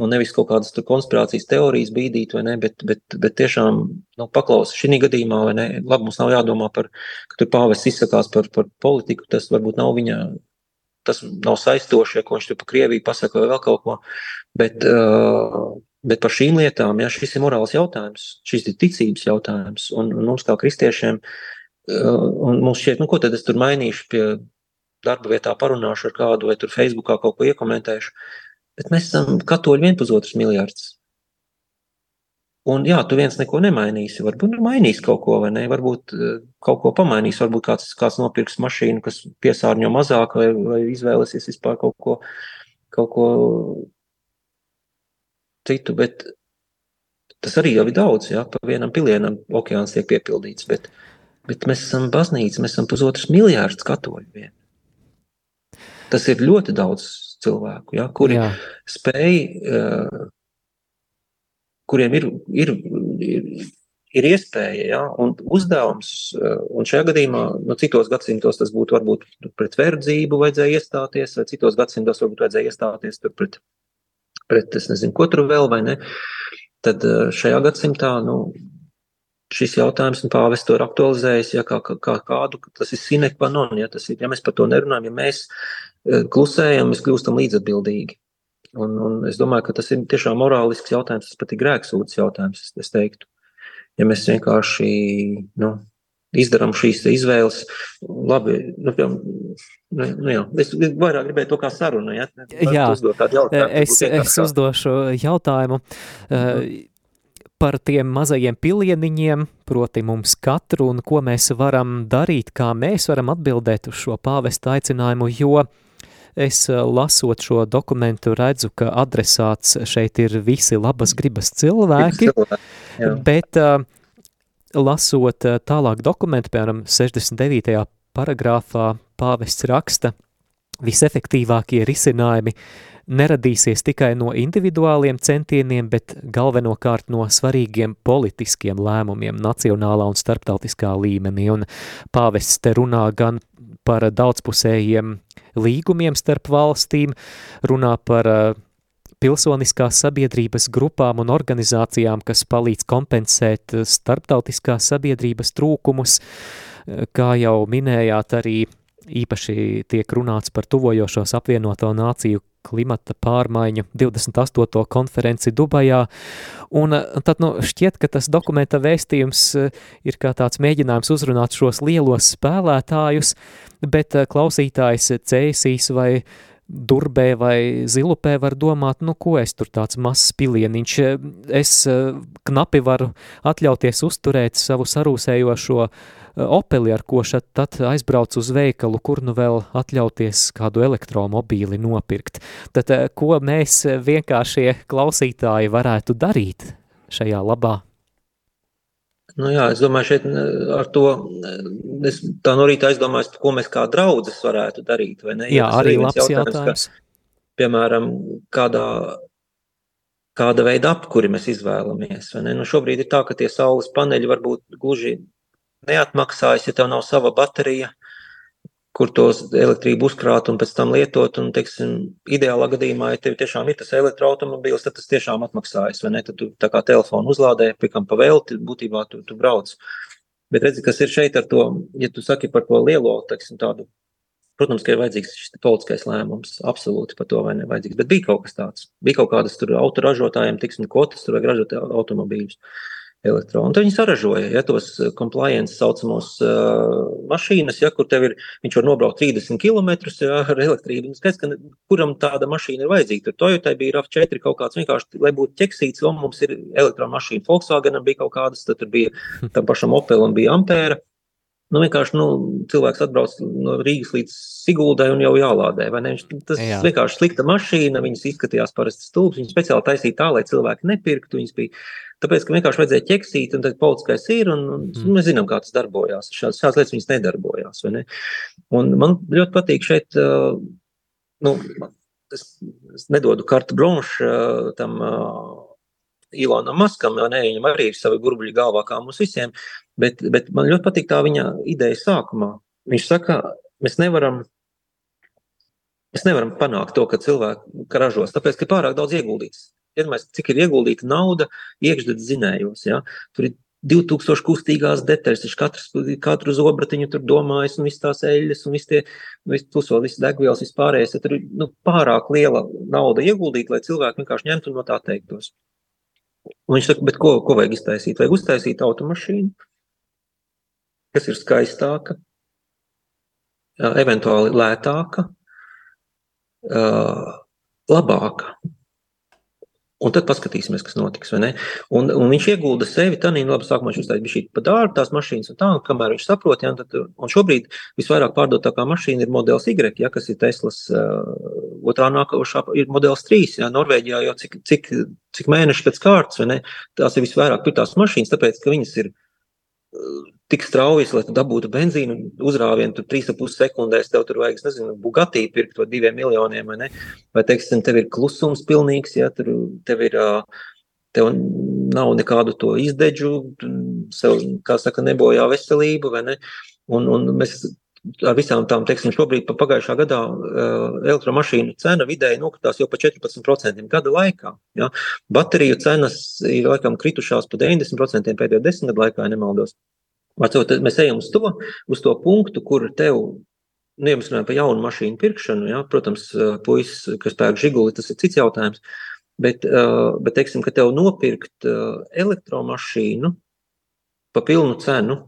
nu, nevis kaut kādas konspirācijas teorijas bīdīt, vai ne, bet, bet, bet tiešām nu, paklausīt šī gadījumā, vai ne, labi, mums nav jādomā par, ka tur pāvests izsakās par, par politiku, tas varbūt nav viņa, tas nav saistoši, ja ko viņš tur par Krieviju pasaka vai vēl kaut ko, bet, uh, bet par šīm lietām, ja šis ir morāls jautājums, šis ir ticības jautājums, un, un mums kā kristiešiem, uh, un mums šķiet, nu, ko tad es tur mainīšu pie darba vietā parunāšu ar kādu vai tur Facebookā kaut ko iekomentēšu, Bet mēs esam katoļi vien pusotrs miljards. Un jā, tu viens neko nemainīsi. Varbūt nu, mainīs kaut ko, vai ne? Varbūt uh, kaut ko pamainīs. Varbūt kāds, kāds nopirks mašīnu, kas piesārņo mazāk, vai, vai izvēlēsies vispār kaut ko, kaut ko citu. Bet tas arī jau ir daudz. Jā, pa vienam pilienam okeāns tiek piepildīts. Bet, bet mēs esam baznīca, mēs esam pusotrs miljārds katoļu vien. Tas ir ļoti daudz cilvēku, ja, kuri Jā. spēj, uh, kuriem ir, ir, ir, ir iespēja ja, un uzdevums, uh, un šajā gadījumā, no nu, citos gadsimtos tas būtu varbūt pret verdzību vajadzēja iestāties, vai citos gadsimtos varbūt vajadzēja iestāties pret, pret, es nezinu, ko tur vēl vai ne. Tad uh, šajā gadsimtā, nu, šis jautājums, un pāvests to ir aktualizējis, ja kā, kā kādu, tas ir sinekva non, ja tas ir, ja mēs par to nerunājam, ja mēs Eh, klusējam, mēs kļūstam līdzatbildīgi. Un, un es domāju, ka tas ir tiešām morālisks jautājums, tas pat ir grēksūdzes jautājums, es, es teiktu. Ja mēs vienkārši nu, izdarām šīs izvēles. Labi, nu, piemēram, nu, nu jā, es vairāk gribēju to kā sarunu. Ja? Jā, jautājumu, es, es uzdošu jautājumu. Mm -hmm. Par tiem mazajiem pilieniņiem, proti, mums katru un ko mēs varam darīt, kā mēs varam atbildēt uz šo pāvesta aicinājumu, jo es lasot šo dokumentu redzu, ka adresāts šeit ir visi labas gribas cilvēki, cilvēki bet uh, lasot eh, tālāk dokumentu, piemēram, 69. paragrāfā pāvests raksta, visefektīvākie risinājumi neradīsies tikai no individuāliem centieniem, bet galvenokārt no svarīgiem politiskiem lēmumiem nacionālā un starptautiskā līmenī. Un pāvests te runā gan par daudzpusējiem līgumiem starp valstīm, runā par uh, pilsoniskās sabiedrības grupām un organizācijām, kas palīdz kompensēt eh, starptautiskās sabiedrības trūkumus, eh, kā jau minējāt, arī īpaši tiek runāts par tuvojošos apvienoto nāciju klimata pārmaiņu 28. konferenci Dubajā, un eh, tad nu, šķiet, ka tas dokumenta vēstījums ir kā tāds mēģinājums uzrunāt šos lielos spēlētājus, bet klausītājs cēsīs vai uh, durbē vai zilupē var domāt, nu, ko es tur tāds mazs pilieniņš, es eh, knapi varu atļauties uzturēt savu sarūsējošo eh, Opeli, ar ko šat tad aizbrauc uz veikalu, kur nu vēl atļauties kādu elektromobīli nopirkt. Tad eh, ko mēs vienkāršie klausītāji varētu darīt šajā labā? Nu jā, es domāju, šeit ar to es tā no rīta aizdomājos, ko mēs kā draudzes varētu darīt. Jā, ja arī labs jautājums. jautājums. Ka, piemēram, kādā, kāda veida apkuri mēs izvēlamies. Nu, šobrīd ir tā, ka tie saules paneļi varbūt gluži neatmaksājas, ja tev nav sava baterija kur tos elektrību uzkrāt un pēc tam lietot. Un, teiksim, ideālā gadījumā, ja tev tiešām ir tas elektroautomobīls, tad tas tiešām atmaksājas. Vai ne? Tad tu tā kā telefonu uzlādē, pikam pa velti, būtībā tu, tu brauc. Bet redzi, kas ir šeit ar to, ja tu saki par to lielo, teiksim, tādu, protams, ka ir vajadzīgs šis politiskais lēmums, absolūti par to vai nevajadzīgs, bet bija kaut kas tāds. Bija kaut kādas tur autoražotājiem, tiksim, kvotas, tur vajag ražot automobīļus. Uh, elektronu. Tad viņi saražoja ja, tos eh, compliance saucamos uh, mašīnas, ja, kur tev ir, viņš var nobraukt 30 km ja, ar elektrību. Skaidrs, ka kuram tāda mašīna ir vajadzīga. Tur Toyotai bija RAV4 kaut kāds vienkārši, lai būtu ķeksīts, un mums ir elektromašīna. Volkswagenam bija kaut kādas, tad bija tam pašam Opelam bija Ampēra. Nu, vienkārši nu, cilvēks atbrauc no Rīgas līdz Siguldai un jau jālādē. Tas Jā. vienkārši slikta mašīna, viņas izskatījās parasti stulbas. Viņas speciāli taisīja tā, lai cilvēki nepirktu. Viņas bija Tāpēc, ka vienkārši vajadzēja ķeksīt, un tad politiskais ir, un, un mm. mēs zinām, kā tas darbojās. Šādas, šādas lietas viņas nedarbojās. Ne? Un man ļoti patīk šeit, nu, es, es nedodu kartu bronšu tam Ilonam Maskam, jo ne, viņam arī ir savi burbuļi galvā kā mums visiem, bet, bet man ļoti patīk tā viņa ideja sākumā. Viņš saka, mēs nevaram Mēs nevaram panākt to, ka cilvēki ražos, tāpēc, ka ir pārāk daudz ieguldīts. Iedomājieties, cik ir ieguldīta nauda iekšzemes zinējos. Ja? Tur ir 2000 kustīgās detaļas, viņš katrs, katru zobratiņu tur domājas, un viss tās eļļas, un viss tie, viss pusot, viss degvielas, viss pārējais. Tur ir nu, pārāk liela nauda ieguldīta, lai cilvēki vienkārši ņemtu no tā teiktos. Un viņš saka, bet ko, ko vajag iztaisīt? Vajag uztaisīt automašīnu, kas ir skaistāka, eventuāli lētāka, labāka. Un tad paskatīsimies, kas notiks. Un, un viņš iegulda sevi tādā veidā, labi, sākumā viņš uztaisīja šī pa dārgu, tās mašīnas un tā, un kamēr viņš saprot, ja, tad, un šobrīd visvairāk pārdotākā mašīna ir modelis Y, ja, kas ir Teslas uh, otrā nākošā, ir modelis 3, ja, Norvēģijā jau cik, cik, cik mēneši pēc kārtas, tās ir visvairāk pirktās mašīnas, tāpēc, ka viņas ir tik straujas, lai tu dabūtu benzīnu uzrāvienu, tur 3,5 sekundēs tev tur vajag, nezinu, Bugatī pirkt to diviem miljoniem, vai ne? Vai, teiksim, tev ir klusums pilnīgs, ja tur tev ir, tev nav nekādu to izdeģu, sev, kā saka, nebojā veselību, vai ne? Un, un mēs ar visām tām, teiksim, šobrīd pa pagājušā gadā elektromašīnu cena vidēji nokritās jau pa 14% gada laikā. Ja? Bateriju cenas ir laikam kritušās pa 90% pēdējo desmit gadu laikā, ja nemaldos. Atcot, mēs ejam uz to, uz to punktu, kur tev, nu, ja mēs runājam par jaunu mašīnu pirkšanu, ja, protams, puisis, kas pērk žiguli, tas ir cits jautājums, bet, bet teiksim, ka tev nopirkt elektromašīnu pa pilnu cenu,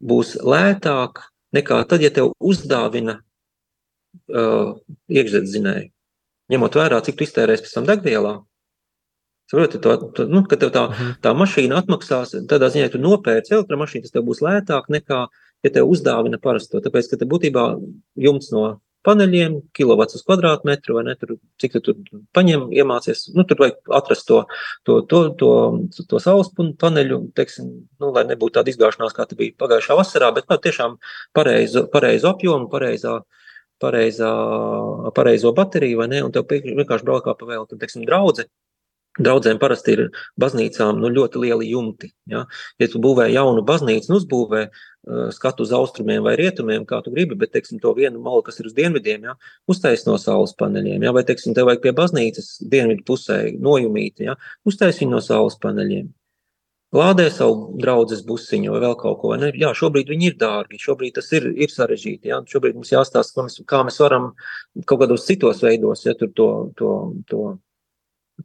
būs lētāk nekā tad, ja tev uzdāvina uh, iekšzemes ņemot vērā, cik tu iztērēsi pēc tam degvielā. Saproti, to, to, nu, ka tev tā, mhm. tā mašīna atmaksās, tādā ziņā, ja tu nopērci elektromašīnu, tas tev būs lētāk nekā, ja tev uzdāvina parasto. Tāpēc, ka te būtībā jumts no paneļiem, kilovats uz kvadrātmetru, vai ne, tur, cik tu tur paņem, iemācies, nu, tur vajag atrast to, to, to, to, to saules paneļu, teiksim, nu, lai nebūtu tāda izgāšanās, kā bija pagājušā vasarā, bet, nu, tiešām pareizu, pareizu apjomu, pareizā, pareizā, pareizo bateriju, vai ne, un tev vienkārši braukā pa vēl, tad, teiksim, draudze, Draudzēm parasti ir baznīcām nu, ļoti lieli jumti. Ja? ja tu būvē jaunu baznīcu, nu, uzbūvē skatu uz austrumiem vai rietumiem, kā tu gribi, bet teiksim, to vienu malu, kas ir uz dienvidiem, ja? uztais no saules paneļiem. Ja? Vai teiksim, tev vajag pie baznīcas dienvidu pusē nojumīt, ja? uztais viņu no saules paneļiem. Lādē savu draugu busiņu vai vēl kaut ko. Ne? Jā, šobrīd viņi ir dārgi, šobrīd tas ir, ir sarežģīti. Ja? Šobrīd mums jāstāsta, kā mēs, kā mēs varam kaut kādos citos veidos ja, to, to, to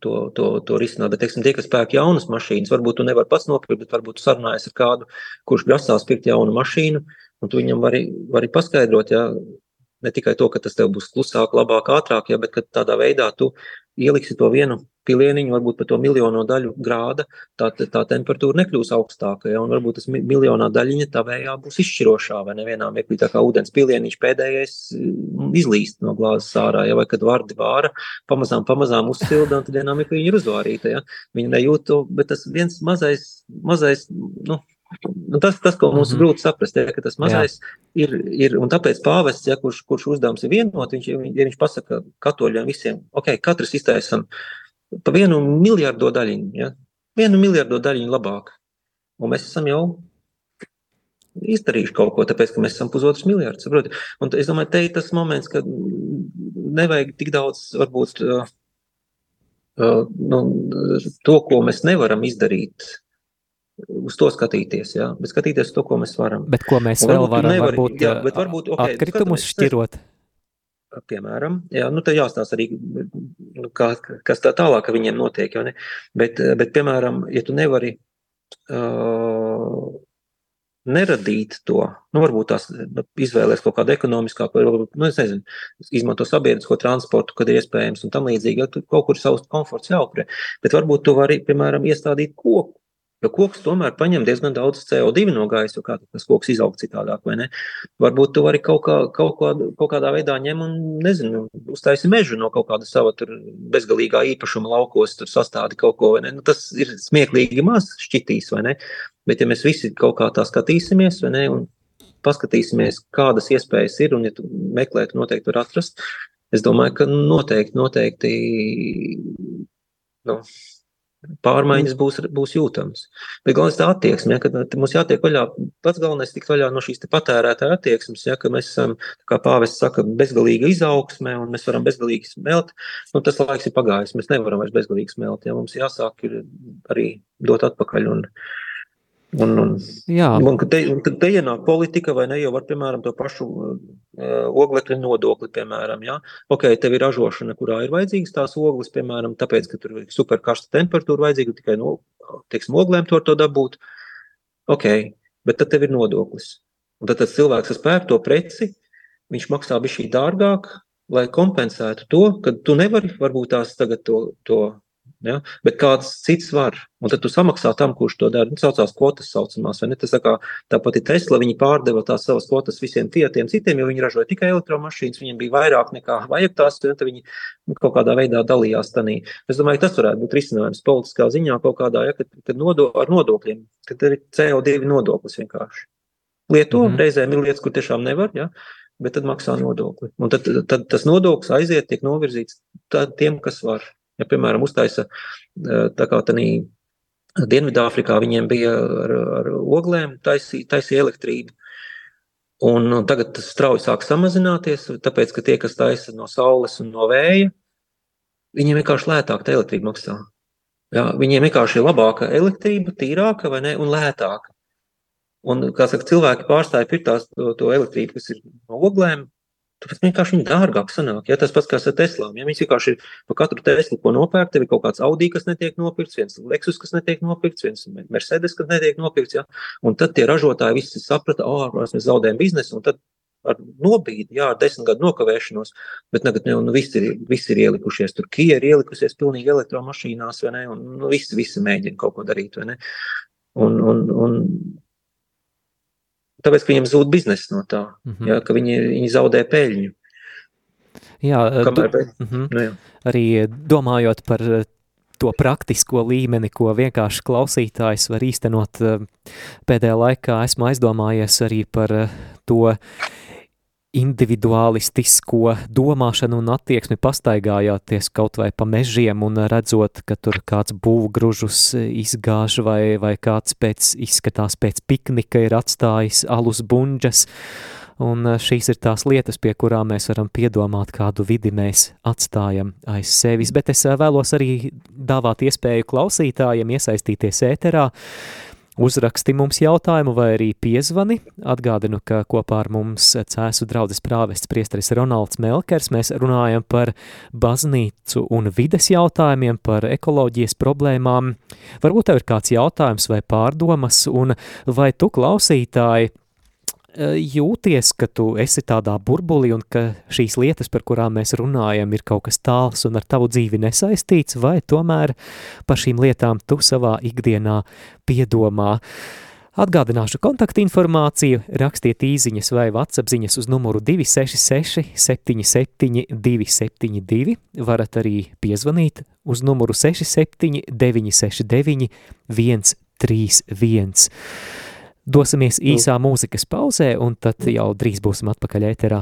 to, to, to risināt. Bet, teiksim, tie, kas pērk jaunas mašīnas, varbūt tu nevari pats nopirkt, bet varbūt sarunājies ar kādu, kurš grasās pirkt jaunu mašīnu, un tu viņam vari, vari paskaidrot, ja, ne tikai to, ka tas tev būs klusāk, labāk, ātrāk, ja, bet ka tādā veidā tu ieliksi to vienu pilieniņu, varbūt par to miljono daļu grāda, tā, tā temperatūra nekļūs augstāka. Ja, un varbūt tas miljonā daļiņa tā vējā būs izšķirošā, vai nevienā mirklī tā kā ūdens pilieniņš pēdējais mm, izlīst no glāzes ārā, ja, vai kad vārdi vāra, pamazām, pamazām uzsilda, un tad vienā mirklī viņa ir uzvārīta. Ja. Viņa nejūt to, bet tas viens mazais, mazais, Nu, tas, tas, ko mums mm -hmm. grūti saprast, ir, ka tas mazais Jā. ir, ir, un tāpēc pāvests, ja, kurš, kurš uzdevums ir vienot, viņš, ja viņš pasaka katoļiem visiem, ok, katrs iztaisam pa vienu miljardo daļiņu, ja, vienu miljardo daļiņu labāk, un mēs esam jau izdarījuši kaut ko, tāpēc, ka mēs esam pusotrs miljards, saproti. Un es domāju, te ir tas moments, ka nevajag tik daudz, varbūt, uh, uh, nu, to, ko mēs nevaram izdarīt, uz to skatīties, jā, bet skatīties to, ko mēs varam. Bet ko mēs un vēl varam, nevar, varbūt, jā, bet varbūt okay, atkritumus šķirot? Piemēram, jā, nu te jāstāsta arī, nu, kā, kas tā tālāk viņiem notiek, jau ne, bet, bet, piemēram, ja tu nevari uh, neradīt to, nu, varbūt tās nu, izvēlēs kaut kādu ekonomiskāku, vai nu, es nezinu, izmanto sabiedrisko transportu, kad ir iespējams un tam līdzīgi, ja tu kaut kur savus komforts jāupre, bet varbūt tu vari, piemēram, iestādīt koku, Jo koks tomēr paņem diezgan daudz CO2 no gaisa, kā tas koks izaug citādāk? Varbūt tu vari kaut, kā, kaut, kā, kaut kādā veidā ņem un, nezinu, uztaisi mežu no kaut kāda sava bezgalīgā īpašuma laukos, tur sastādi kaut ko? Nu, tas ir smieklīgi maz šķitīs, vai ne? Bet ja mēs visi kaut kā tā skatīsimies, vai ne, un paskatīsimies, kādas iespējas ir, un ja tu meklē, tu noteikti var atrast, es domāju, ka noteikti, noteikti, nu, pārmaiņas būs, būs jūtamas. Bet galvenais tā attieksme, ja, ka mums jātiek vaļā, pats galvenais tikt vaļā no šīs patērētāja attieksmes, ja, ka mēs esam, kā pāvests saka, bezgalīga izaugsme un mēs varam bezgalīgi smelt, nu tas laiks ir pagājis, mēs nevaram vairs bezgalīgi smelt, ja. Mums jāsāk ir arī dot atpakaļ un, Un, un, un te, un te ienāk politika, vai ne? Jau var, piemēram, to pašu uh, oglekļa nodokli, piemēram. Ja? Ok, tev ir ražošana, kurā ir vajadzīgas tās ogles, piemēram, tāpēc, ka tur ir superkarsta temperatūra vajadzīga tikai no, teiksim, oglēm to, to dabūt. Ok, bet tad tev ir nodoklis. Un tad tas cilvēks, kas pērk to preci, viņš maksā bišķī dārgāk, lai kompensētu to, ka tu nevari varbūt tās tagad to, to Ja? Bet kāds cits var, un tad tu samaksā tam, kurš to dara. Nu, saucās kvotas saucamās, vai ne? Tas tā kā tāpat ir Tesla, viņi pārdeva tās savas kvotas visiem tiem citiem, jo viņi ražoja tikai elektromašīnas, viņiem bija vairāk nekā vajag tās, un tad viņi nu, kaut kādā veidā dalījās tanī. Es domāju, tas varētu būt risinājums politiskā ziņā kaut kādā, ja, kad, kad nodo, ar nodokļiem, kad ir CO2 nodoklis vienkārši. Lieto, mm -hmm. reizēm ir lietas, kur tiešām nevar, ja, bet tad maksā nodokli. Un tad, tad tas nodoklis aiziet, tiek novirzīts tiem, kas var. Ja, piemēram, uztaisa eh, tā kā tādā Dienvidāfrikā viņiem bija ar, ar oglēm taisīja taisī elektrību. Un, un tagad tas strauji sāk samazināties, tāpēc, ka tie, kas taisa no saules un no vēja, viņiem vienkārši lētāk tā elektrība maksā. Jā, viņiem vienkārši ir labāka elektrība, tīrāka ne, un lētāka. Un, kā saka, cilvēki pārstāja pirkt to, to elektrību, kas ir no oglēm, Tāpēc vienkārši viņi dārgāk sanāk. Ja tas pats kā ar Teslām. Ja viņi vienkārši par katru Teslu, ko nopērk, tev ir kaut kāds Audi, kas netiek nopirkts, viens Lexus, kas netiek nopirkts, viens Mercedes, kas netiek nopirkts. Ja? Un tad tie ražotāji visi saprata, oh, mēs zaudējam biznesu, tad ar nobīdi, jā, ar desmit gadu nokavēšanos, bet tagad nu, nu, visi, ir, visi ir ielikušies. Tur Kia ir ielikusies pilnīgi elektromašīnās, vai ne? Un nu, visi, visi mēģina kaut ko darīt, vai ne? Un, un, un tāpēc, ka viņiem zūd biznesa no tā, mm -hmm. jā, ka viņi, viņi zaudē peļņu. Jā, Kamēr, bet, mm -hmm. nu, jā. arī domājot par to praktisko līmeni, ko vienkārši klausītājs var īstenot pēdējā laikā, esmu aizdomājies arī par to individualistisko domāšanu un attieksmi pastaigājāties kaut vai pa mežiem un redzot, ka tur kāds būvgružus izgāž vai, vai kāds pēc, izskatās pēc piknika ir atstājis alus bunģas. Un šīs ir tās lietas, pie kurām mēs varam piedomāt, kādu vidi mēs atstājam aiz sevis. Bet es vēlos arī dāvāt iespēju klausītājiem iesaistīties ēterā. Uzraksti mums jautājumu vai arī piezvani. Atgādinu, ka kopā ar mums cēsu draudzes prāvests priesteris Ronalds Melkers. Mēs runājam par baznīcu un vides jautājumiem, par ekoloģijas problēmām. Varbūt tev ir kāds jautājums vai pārdomas, un vai tu klausītāji jūties, ka tu esi tādā burbulī un ka šīs lietas, par kurām mēs runājam, ir kaut kas tāls un ar tavu dzīvi nesaistīts, vai tomēr par šīm lietām tu savā ikdienā piedomā. Atgādināšu kontaktinformāciju, rakstiet īziņas vai WhatsApp ziņas uz numuru 266 77 272, varat arī piezvanīt uz numuru 67 969 131. Dosimies īsā mūzikas pauzē, un tad jau drīz būsim atpakaļ ēterā.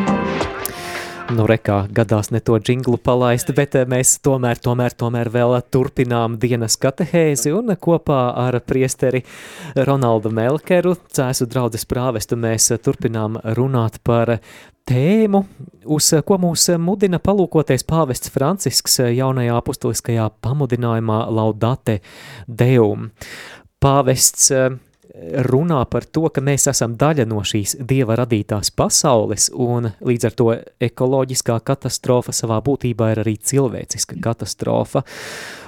Nu, rekā gadās ne to džinglu palaist, bet eh, mēs tomēr, tomēr, tomēr vēl turpinām dienas katehēzi un kopā ar priesteri Ronaldu Melkeru, cēsu draudzes prāvestu, mēs turpinām runāt par tēmu, uz ko mūs mudina palūkoties pāvests Francisks jaunajā apustuliskajā pamudinājumā Laudate Deum. Pāvests runā par to, ka mēs esam daļa no šīs dieva radītās pasaules, un līdz ar to ekoloģiskā katastrofa savā būtībā ir arī cilvēciska katastrofa.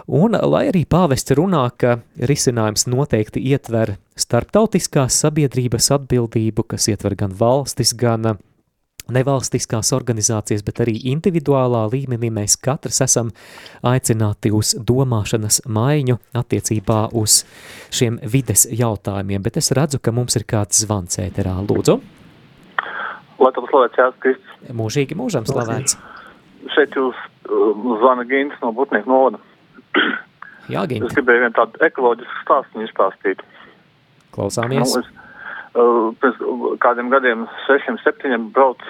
Un, lai arī pāvests runā, ka risinājums noteikti ietver starptautiskās sabiedrības atbildību, kas ietver gan valstis, gan nevalstiskās organizācijas, bet arī individuālā līmenī mēs katrs esam aicināti uz domāšanas maiņu attiecībā uz šiem vides jautājumiem, bet es redzu, ka mums ir kāds zvans ēterā. Lūdzu. Lai tam slavēts Jēzus Kristus. Mūžīgi mūžam slavēts. Šeit jūs uh, zvana Gīns no Butnieku novada. Jā, Gīns. Es gribēju vienu tādu ekoloģisku stāstu izstāstīt. Klausāmies. Nu, es, pēc kādiem gadiem, sešiem, septiņiem brauc,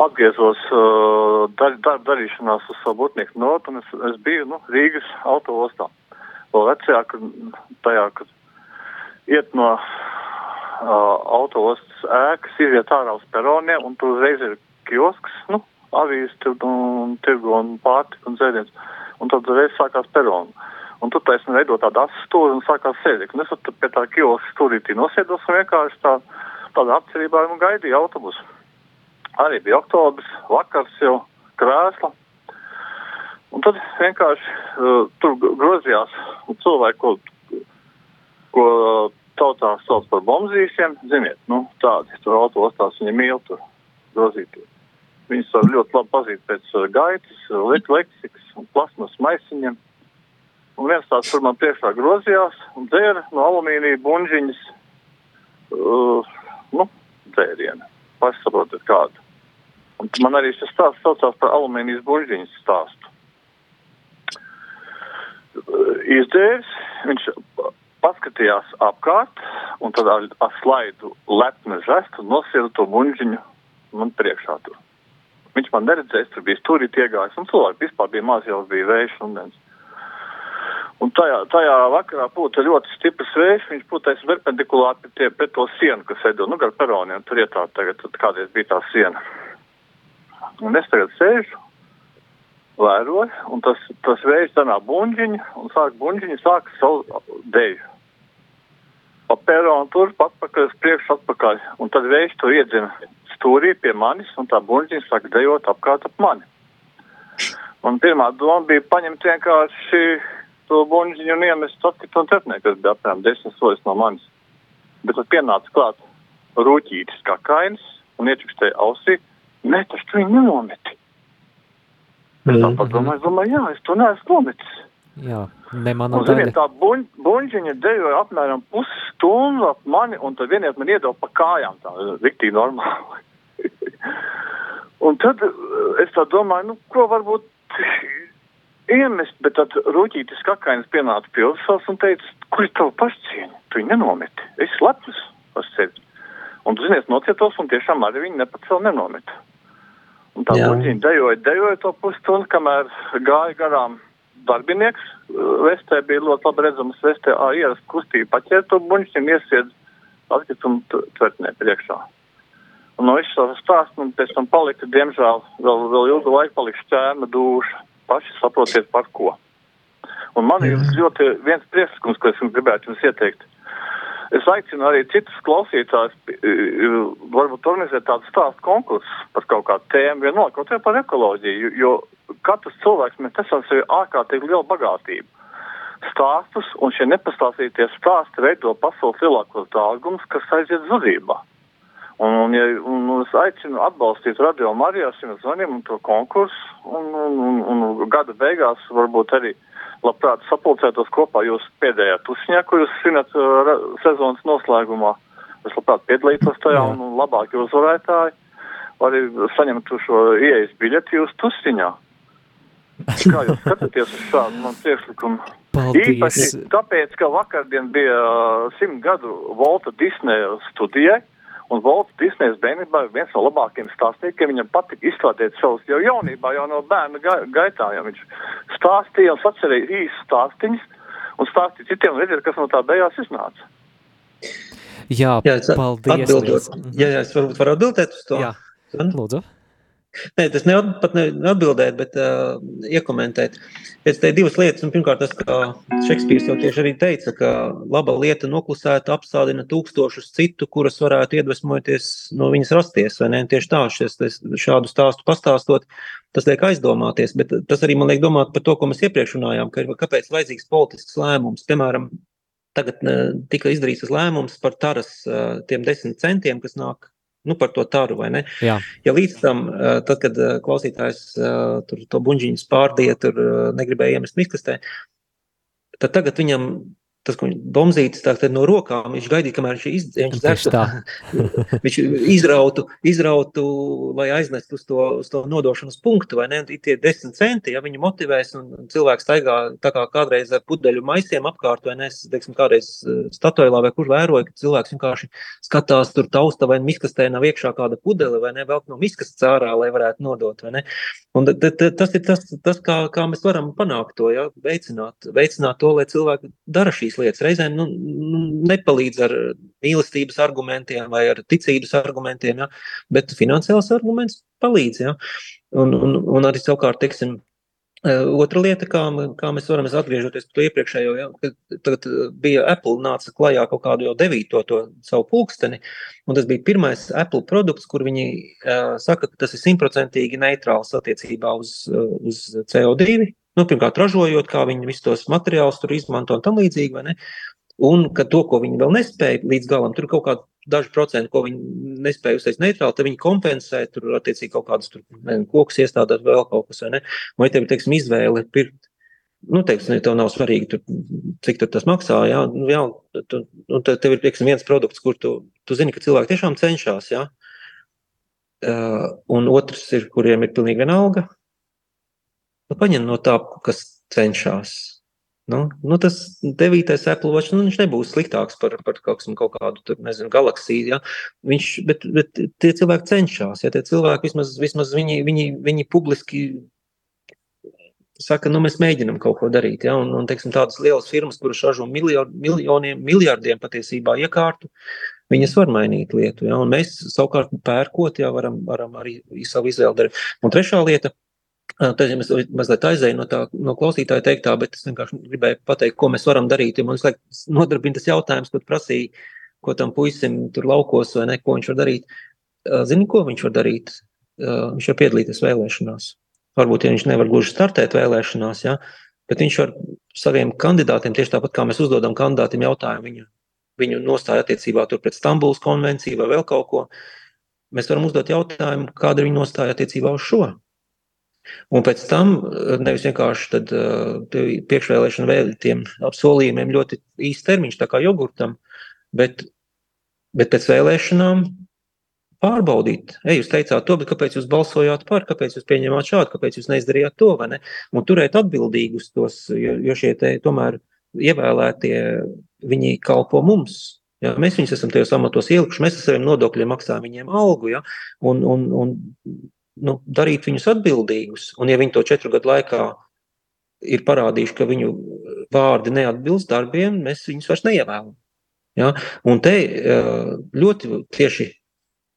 atgriezos uh, dar, darba darīšanās uz savu būtnieku notu, un es, es biju, nu, Rīgas autoostā. Vēl vecajā, kad tajā, kad iet no uh, autoostas ēkas, iziet ārā uz peroniem, un tur uzreiz ir kiosks, nu, avīzes, un tirgo un pārtika un dzēriens, un tad uzreiz sākās peronu. Un tur taisnība veido tādu astūri un sākās sēdekli. Un es tur pie tā kilosa stūrītī nosēdos un vienkārši tā, tādā apcerībā un gaidīju autobusu. Arī bija oktobris, vakars jau krēsla. Un tad vienkārši uh, tur grozījās cilvēki, ko, ko tautā sauc par bombzīšiem. Ziniet, nu, tādi tur autostās viņi mīl tur grozīties. Viņus var ļoti labi pazīt pēc uh, gaitas, leksikas un plasmas maisiņiem. Un viens tāds tur man priekšā grozījās un dzēra no alumīnija buņģiņas, uh, nu, dzērienu. Pašsaprotat kādu. Un man arī šis stāsts saucās par alumīnijas buļģiņas stāstu. Uh, izdzēris, viņš paskatījās apkārt un tad ar, ar slaidu lepni žestu nosira to buņģiņu man priekšā tur. Viņš man neredzēs, tur bija stūrīt iegājis un cilvēki vispār bija maz jau bija vējš un viens. Un tajā, tajā vakarā būtu ļoti stiprs vējš, viņš būtais perpendikulāri pie, pie to sienu, kas veido, nu, gar peroniem, tur ietā tagad, tad kādreiz bija tā siena. Un es tagad sēžu, vēroju, un tas, tas vējš danā buņģiņu, un sāk buņģiņu, sāk savu deju. Pa peronu tur, atpakaļ, uz priekšu, atpakaļ, un tad vējš to iedzina stūrī pie manis, un tā buņģiņa sāk dejot apkārt ap mani. Un pirmā doma bija paņemt vienkārši to buļbuļsāņu un iemest atkritumu cepnē, kas bija apmēram desmit soļus no manis. Bet tad pienāca klāt rūtītis kā kainis un iečukstēja ausī. Nē, tas tu viņu nenometi. Es tā padomāju, es domāju, jā, es to neesmu nometis. Jā, ne mana un, ziniet, tā buņ, buņģiņa dejoja apmēram pusstundu ap mani, un tad vieniet man iedeva pa kājām, tā riktīgi normāli. *laughs* un tad es tā domāju, nu, ko varbūt iemest, bet tad rūķītis kakainis pienāca pie uzsvars un teica, kur ir tava pašcieņa? Tu viņu nenometi. Es lepus par sevi. Un tu zinies, nocietos un tiešām arī viņi nepacēl nenometa. Un tā buļķiņa dejoja, dejoja to pusstundu, kamēr gāja garām darbinieks. Vestē bija ļoti labi redzams, vestē ierast kustību paķēra to buļķiņu, iesied atkritumu tvertnē priekšā. Un no visu savu stāstu un pēc tam palika, diemžēl, vēl, vēl ilgu laiku palika šķērma dūša paši saprotiet par ko. Un man ir ļoti viens priekšlikums, ko es gribētu jums ieteikt. Es aicinu arī citus klausītājus, varbūt organizēt tādu stāstu konkursu par kaut kādu tēmu, vienalga, kaut vai par ekoloģiju, jo katrs cilvēks mēs esam sevi ārkārtīgi lielu bagātību. Stāstus, un šie nepastāstītie stāsti veido pasaules lielākos dārgumus, kas aiziet zudībā. Un, un, ja, un es aicinu atbalstīt radio Marijā šim zvaniem un to konkursu, un, un, un, un gada beigās varbūt arī labprāt sapulcētos kopā jūs pēdējā tusiņā, ko jūs svinat uh, sezonas noslēgumā. Es labprāt piedalītos tajā, Jā. un, un labākie uzvarētāji arī saņemtu šo ieejas biļeti jūs tusiņā. *laughs* Kā jūs skatāties uz šādu man priekšlikumu? Paldies. Īpaši tāpēc, ka vakardien bija simt gadu Volta Disneja studijai, un Volta Disnejas bērnībā ir viens no labākajiem stāstniekiem. Viņam patika izstrādāt savus jau jaunībā, jau no bērna ga gaitā, ja viņš stāstīja un sacerēja īsts stāstiņus, un stāstīja citiem, un redzēt, kas no tā beigās iznāca. Jā, jā paldies. Atbildot. Jā, jā, es varbūt varu atbildēt uz to. Jā, lūdzu. *laughs* Nē, tas ne pat neatbildēt, bet uh, iekomentēt. Es teicu divas lietas. Un, pirmkārt, tas, ka Šekspīrs jau tieši arī teica, ka laba lieta noklusēta apstādina tūkstošus citu, kuras varētu iedvesmoties no viņas rasties. Tieši tā, šies, šādu stāstu pastāstot, tas liek aizdomāties. Bet tas arī man liek domāt par to, ko mēs iepriekš runājām, ka kāpēc vajadzīgs politisks lēmums. Piemēram, tagad tika izdarīts lēmums par taras tiem desmit centiem, kas nāk nu, par to taru, vai ne? Jā. Ja līdz tam, tad, kad klausītājs tur to buļģiņu spārdīja, tur negribēja iemest miskastē, tad tagad viņam tas, ko Domzītis tā, no rokām, viņš gaidīja, kamēr viņš, iz, viņš, dzertu, *laughs* viņš izrautu, izrautu, lai aiznestu uz to, uz to nodošanas punktu, vai ne? Tie desmit centi, ja viņi motivēs, un cilvēks staigā tā kā kādreiz ar pudeļu maisiem apkārt, vai ne? Es, teiksim, kādreiz eh, statoilā vai kur vēroju, ka cilvēks vienkārši skatās tur tausta vai miskastē nav iekšā kāda pudele, vai ne? Vēl no miskastes ārā, lai varētu nodot, vai ne? Un tas ir tas, tas kā, kā mēs varam panākt to, ja? veicināt, veicināt to, lai cilvēki dara šīs lietas. Reizēm nu, nu, nepalīdz ar mīlestības argumentiem vai ar ticības argumentiem, ja? bet finansiāls arguments palīdz. Ja? Un, un, un arī savukārt, teiksim, Otra lieta, kā, kā mēs varam atgriežoties pie iepriekšējo, ja, kad bija Apple nāca klajā kaut kādu jau devīto to savu pulksteni, un tas bija pirmais Apple produkts, kur viņi uh, saka, ka tas ir simtprocentīgi neitrāls attiecībā uz, uz CO2. Nu, pirmkārt, ražojot, kā viņi visus tos materiālus tur izmanto un tam līdzīgi? Un ka to, ko viņi vēl nespēja līdz galam, tur kaut kāda daži procenti, ko viņi nespēja uztaisīt neitrāli, tad viņi kompensē tur attiecīgi kaut kādus tur, nezinu, kokus iestādāt vēl kaut kas, vai ne? Vai tev, teiksim, izvēle pirkt, nu, teiksim, tev nav svarīgi, tur, cik tur tas maksā, jā, nu, jā, tu, un tev ir, teiksim, viens produkts, kur tu, tu zini, ka cilvēki tiešām cenšas, jā, uh, un otrs ir, kuriem ir pilnīgi vienalga, nu, paņem no tā, kas cenšas, Nu, nu tas devītais Apple Watch, nu, nebūs sliktāks par, par kaut, kaut kādu, tur, nezinu, galaksiju, ja? viņš, bet, bet tie cilvēki cenšas, ja tie cilvēki vismaz, vismaz viņi, viņi, viņi publiski saka, nu, mēs mēģinam kaut ko darīt, ja? un, un teiksim, tādas lielas firmas, kuras ražo miljoniem, miljardiem patiesībā iekārtu, viņas var mainīt lietu, ja? un mēs savukārt pērkot, ja varam, varam arī savu izvēli darīt. Un trešā lieta, Ja mēs mazliet aizēju no tā no klausītāja teiktā, bet es vienkārši gribēju pateikt, ko mēs varam darīt. Man liekas, nodarbina tas jautājums, ko prasīja, ko tam puisim tur laukos vai ne, ko viņš var darīt. Zini, ko viņš var darīt? Viņš var piedalīties vēlēšanās. Varbūt, ja viņš nevar gluži startēt vēlēšanās, ja, bet viņš var saviem kandidātiem, tieši tāpat kā mēs uzdodam kandidātiem jautājumu, viņu, viņu nostāja attiecībā pret Stambulas konvenciju vai vēl kaut ko, mēs varam uzdot jautājumu, kāda ir viņa nostāja attiecībā uz šo. Un pēc tam eh, nevis vienkārši tad, uh, priekšvēlēšana vēl tiem apsolījumiem ļoti īsts termiņš, tā kā jogurtam, bet, bet pēc vēlēšanām pārbaudīt. Ej, jūs teicāt to, bet kāpēc jūs balsojāt par, kāpēc jūs pieņemāt šādu, kāpēc jūs neizdarījāt to, vai ne? Un turēt atbildīgus tos, jo, jo šie te tomēr ievēlētie, viņi kalpo mums. Ja, mēs viņus esam tajos amatos ielikuši, mēs ar saviem nodokļiem maksājam viņiem algu, ja, un, un, un nu, darīt viņus atbildīgus. Un, ja viņi to četru gadu laikā ir parādījuši, ka viņu vārdi neatbilst darbiem, mēs viņus vairs neievēlam. Ja? Un te ļoti tieši,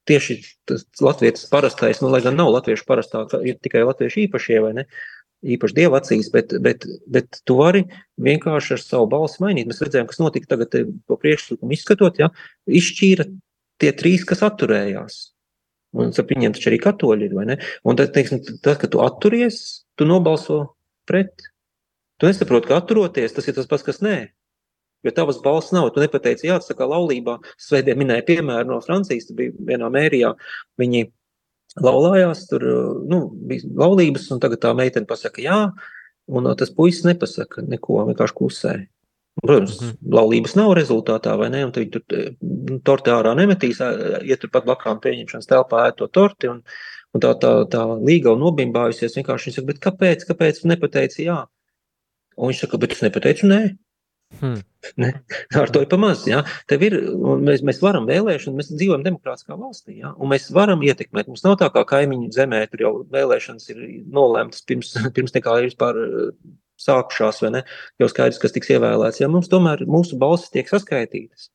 tieši tas latviešu parastais, nu, lai gan nav latviešu parastā, ir tikai latviešu īpašie vai ne, īpaši dieva acīs, bet, bet, bet tu vari vienkārši ar savu balsi mainīt. Mēs redzējām, kas notika tagad, to priekšlikumu izskatot, ja, izšķīra tie trīs, kas atturējās. Un ar viņiem taču arī katoļi ir? Un tad, teiksim, tas, ka tu atturies, tu nobalso pret. Tu nesaproti, ka atturoties, tas ir tas pats, kas nē. Jo tavas balss nav. Tu nepateici, jā, tas kā laulībā. Svētdien minēja piemēru no Francijas, tu biji vienā mērijā. Viņi laulājās, tur, nu, bija laulības, un tagad tā meitene pasaka jā, un tas puisis nepasaka neko, vienkārši klusē. Protams, mm -hmm. laulības nav rezultātā, vai ne? Un viņi tur nu, torti ārā nemetīs, ja tur pat blakām pieņemšanas telpā ēd to torti. Un, un tā, tā, tā līga un nobimbājusies vienkārši viņa saka, bet kāpēc, kāpēc nepateici jā? Un viņš saka, bet es nepateicu nē. Hmm. *laughs* Ne? Ar to ir pamazs. Ja? Ir, mēs, mēs varam vēlēšanu, mēs dzīvojam demokrātiskā valstī, ja? un mēs varam ietekmēt. Mums nav tā kā kaimiņu zemē, tur jau vēlēšanas ir nolēmtas pirms, *laughs* pirms nekā ir vispār eh, sākušās, vai ne? Jau skaidrs, kas tiks ievēlēts. Ja? Mums tomēr mūsu balsis tiek saskaitītas.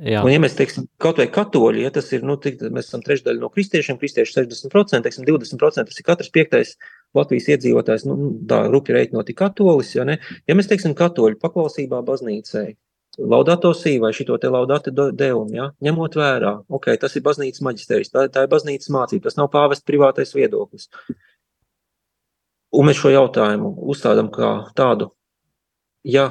Jā. Un, ja mēs teiksim, kaut vai katoļi, ja tas ir, nu, tik, mēs esam trešdaļa no kristiešiem, kristieši 60%, teiksim, 20%, tas ir katrs piektais Latvijas iedzīvotājs, nu, tā rupi reiķinot ir katolis, ja ne? Ja mēs teiksim katoļu paklausībā baznīcai, Laudato sī vai šito te laudate deum, ja? ņemot vērā, ok, tas ir baznīcas maģistērijs, tā, tā ir baznīcas mācība, tas nav pāvest privātais viedoklis. Un mēs šo jautājumu uzstādām kā tādu, ja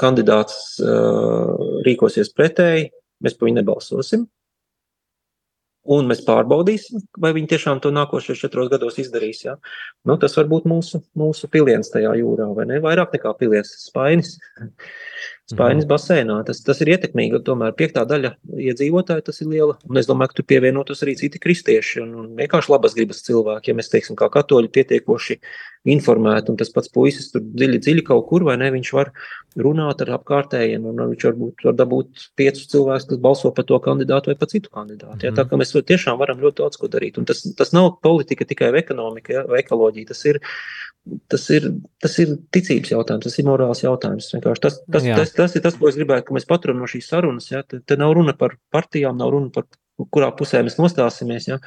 kandidāts uh, rīkosies pretēji, mēs par viņu nebalsosim. Un mēs pārbaudīsim, vai viņi tiešām to nākošajos četros gados izdarīs. Ja? Nu, tas var būt mūsu, mūsu piliens tajā jūrā, vai ne? Vairāk nekā piliens, spainis. Spainis mhm. basēnā. Tas, tas ir ietekmīgi. Tomēr piektā daļa iedzīvotāji tas ir liela. Un es domāju, ka tur pievienotos arī citi kristieši un, un vienkārši labas gribas cilvēki. Ja mēs teiksim, kā katoļi pietiekoši informēti, un tas pats puisis tur dziļi, dziļi kaut kur, vai ne, viņš var runāt ar apkārtējiem, un viņš varbūt var dabūt piecus cilvēkus, kas balso par to kandidātu vai par citu kandidātu. Ja? Tā kā mēs tiešām varam ļoti daudz ko darīt. Un tas, tas nav politika tikai ekonomika ja? vai ekoloģija. Tas ir tas ir, tas ir ticības jautājums, tas ir morāls jautājums. Tas, tas, tas, tas ir tas, ko es gribētu, ka mēs paturam no šīs sarunas. Ja? Te, te nav runa par partijām, nav runa par kurā pusē mēs nostāsimies. Ja?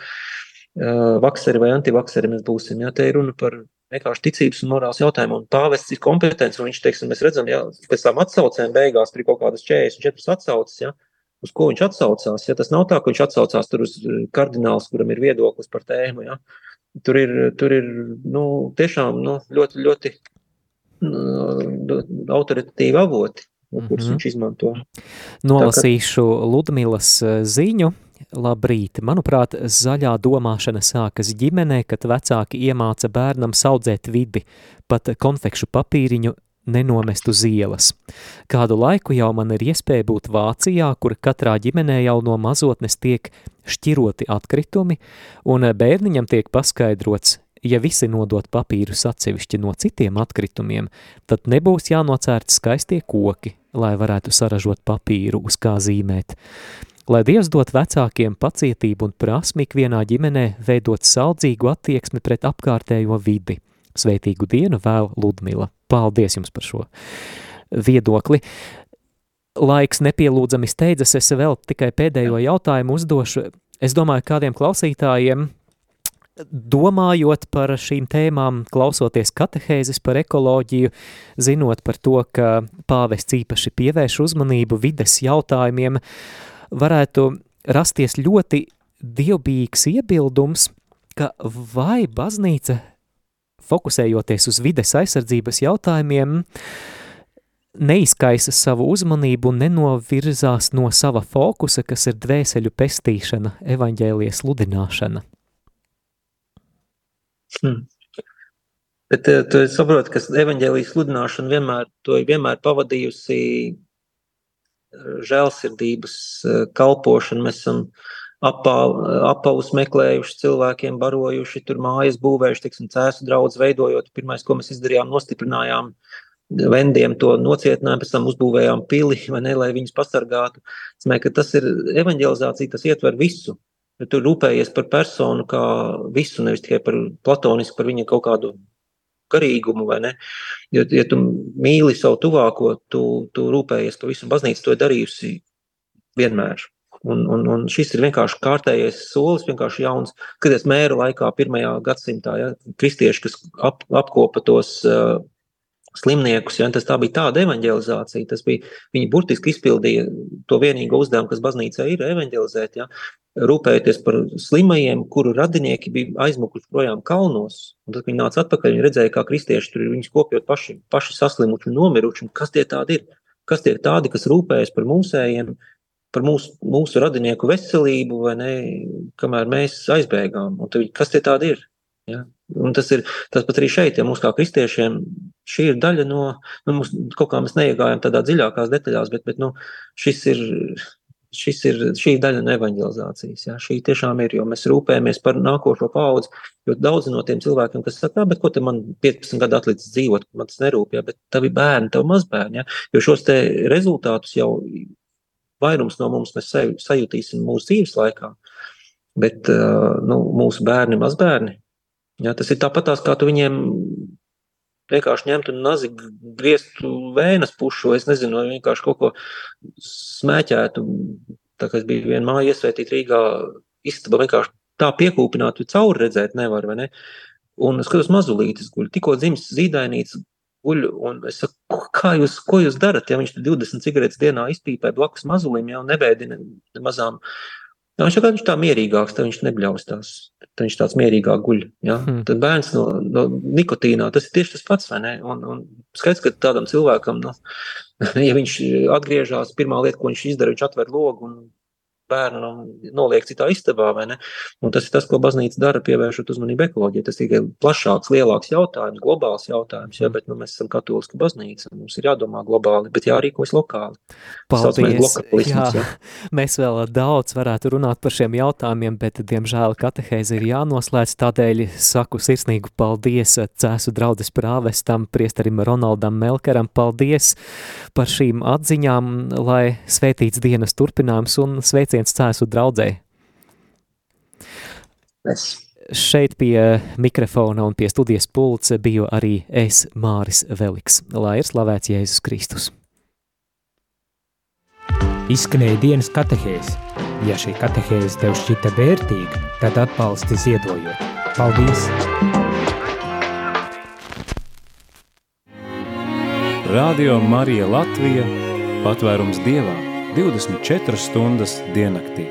Vakseri vai antivakseri mēs būsim. Ja? Te ir runa par vienkārši ticības un morāls jautājumu. Un pāvests ir kompetents, un viņš, teiksim, mēs redzam, ja pēc tam atsaucēm beigās tur ir kaut kādas 44 atsauces. Ja? Uz ko viņš atsaucās? Ja tas nav tā, ka viņš atsaucās tur uz kardināls, kuram ir viedoklis par tēmu. Ja? Tur ir, tur ir nu, tiešām nu, ļoti, ļoti autoritatīvi avoti, mm -hmm. kurus viņš izmanto. Nolasīšu ka... Ludmilas e, ziņu. Labrīt! Manuprāt, zaļā domāšana sākas ģimenē, kad vecāki iemāca bērnam saudzēt vidi, pat konfekšu papīriņu nenomest uz ielas. Kādu laiku jau man ir iespēja būt Vācijā, kur katrā ģimenē jau no mazotnes tiek šķiroti atkritumi, un bērniņam tiek paskaidrots, ja visi nodot papīrus atsevišķi no citiem atkritumiem, tad nebūs jānocērt skaistie koki, lai varētu saražot papīru, uz kā zīmēt. Lai Dievs dot vecākiem pacietību un prasmi ikvienā ģimenē veidot saldzīgu attieksmi pret apkārtējo vidi. Sveitīgu dienu vēl Ludmila. Paldies jums par šo viedokli. Laiks nepielūdzami steidzas, es vēl tikai pēdējo jautājumu uzdošu. Es domāju, kādiem klausītājiem, domājot par šīm tēmām, klausoties katehēzes par ekoloģiju, zinot par to, ka pāvests īpaši pievērš uzmanību vides jautājumiem, varētu rasties ļoti dievbijīgs iebildums, ka vai baznīca fokusējoties uz vides aizsardzības jautājumiem, neizkaisa savu uzmanību un nenovirzās no sava fokusa, kas ir dvēseļu pestīšana, evaņģēlijas sludināšana. Hmm. Bet eh, tu saproti, ka evaņģēlijas sludināšana vienmēr, vienmēr pavadījusi eh, žēlsirdības eh, kalpošana. Mēs esam apavus meklējuši, cilvēkiem barojuši, tur mājas būvējuši, teiksim, cēsu draudz veidojot. Pirmais, ko mēs izdarījām, nostiprinājām vendiem to nocietinājām, pēc tam uzbūvējām pili, ne, lai viņus pasargātu. Ka tas ir evaņģelizācija, tas ietver visu. Ja tu rūpējies par personu kā visu, nevis tikai par platonisku, par viņa kaut kādu garīgumu? Ja, ja tu mīli savu tuvāko, tu, tu rūpējies par visu baznīcu, to darījusi vienmēr. Un, un, un šis ir vienkārši kārtējais solis, vienkārši jauns. Skaties, mēra laikā, pirmajā gadsimtā, ja, kristieši, kas ap, apkopa tos uh, slimniekus, ja, tas tā bija tāda evanģelizācija. Tas bija, viņi burtiski izpildīja to vienīgo uzdevumu, kas baznīcā ir evanģelizēt, ja, rūpējoties par slimajiem, kuru radinieki bija aizmukuši projām kalnos. Un tad viņi nāca atpakaļ, viņi redzēja, kā kristieši tur ir viņus kopjot paši, paši saslimuši un nomiruši. Un kas tie tādi ir? Kas tie tādi, kas rūpējas par mūsējiem, par mūsu, mūsu radinieku veselību, vai ne, kamēr mēs aizbēgām. Un tad, kas tie tādi ir? Ja? Un tas ir tas pat arī šeit, ja mums kā kristiešiem šī ir daļa no, nu, mums, kaut kā mēs neiegājam tādā dziļākās detaļās, bet, bet nu, šis ir šis ir šī daļa no evanģelizācijas. Ja? Šī tiešām ir, jo mēs rūpējamies par nākošo paudzi. Jo daudzi no tiem cilvēkiem, kas saka, bet ko te man 15 gadu atlicis dzīvot, man tas nerūp, ja? bet tavi bērni, tavi mazbērni. Ja? Jo šos te rezultātus jau vairums no mums mēs sajutīsim mūsu dzīves laikā. Bet nu, mūsu bērni, mazbērni, ja? tas ir tāpat tās, kā tu viņiem vienkārši ņemtu nazi, grieztu vēnas pušu, vai es nezinu, vai vienkārši kaut ko smēķētu. Tā kā es biju vienā mājā iesvētīt Rīgā, istaba vienkārši tā piekūpinātu, cauri redzēt nevar, vai ne? Un es skatos mazulītis guļ, tikko dzimis zīdainīts guļ, un es saku, kā jūs, ko jūs darat, ja viņš 20 cigaretes dienā izpīpē blakus mazulim, jau nebēdina mazām Jā, viņš ir tā mierīgāks, tad viņš nebļaustās. Tad viņš tāds mierīgāk guļ. Ja? Hmm. Tad bērns no, no nikotīnā, tas ir tieši tas pats? Un, un skaidrs, ka tādam cilvēkam, nu, *laughs* ja viņš atgriežas, pirmā lieta, ko viņš izdara, viņš atver logu un bērnu noliek citā istabā? Un tas ir tas, ko baznīca dara, pievēršot uzmanību ekoloģijai. Tas tikai plašāks, lielāks jautājums, globāls jautājums, ja, bet nu, mēs esam katoliska baznīca, mums ir jādomā globāli, bet jārīkojas lokāli. Paldies! Jā, ja. *laughs* Mēs vēl daudz varētu runāt par šiem jautājumiem, bet, diemžēl, katehēze ir jānoslēdz, tādēļ saku sirsnīgu paldies Cēsu draudzes prāvestam, priesterim Ronaldam Melkeram, paldies par šīm atziņām, lai svētīts dienas turpinājums un sveicināts sveiciens cēsu draudzē. Es. Šeit pie mikrofona un pie studijas pults biju arī es, Māris Veliks. Lai ir slavēts Jēzus Kristus. Izskanēja dienas katehēs. Ja šī katehēze tev šķita vērtīga, tad atbalsti ziedojot. Paldies! Radio Marija Latvija – patvērums Dievā. 24 stundas diennaktī.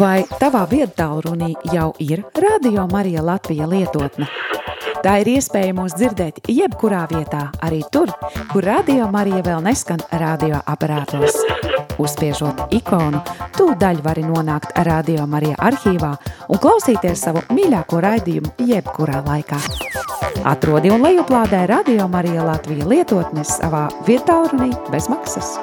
Vai tavā viedtālrunī jau ir Radio Marija Latvija lietotne? Tā ir iespēja mūs dzirdēt jebkurā vietā, arī tur, kur Radio Marija vēl neskan radioaparātos. Uzspiežot ikonu, tūdaļ vari nonākt Radio Marija arhīvā un klausīties savu mīļāko raidījumu jebkurā laikā. Atrodi un lejuplādē Radio Marija Latvija lietotnes savā vietā runī bez maksas.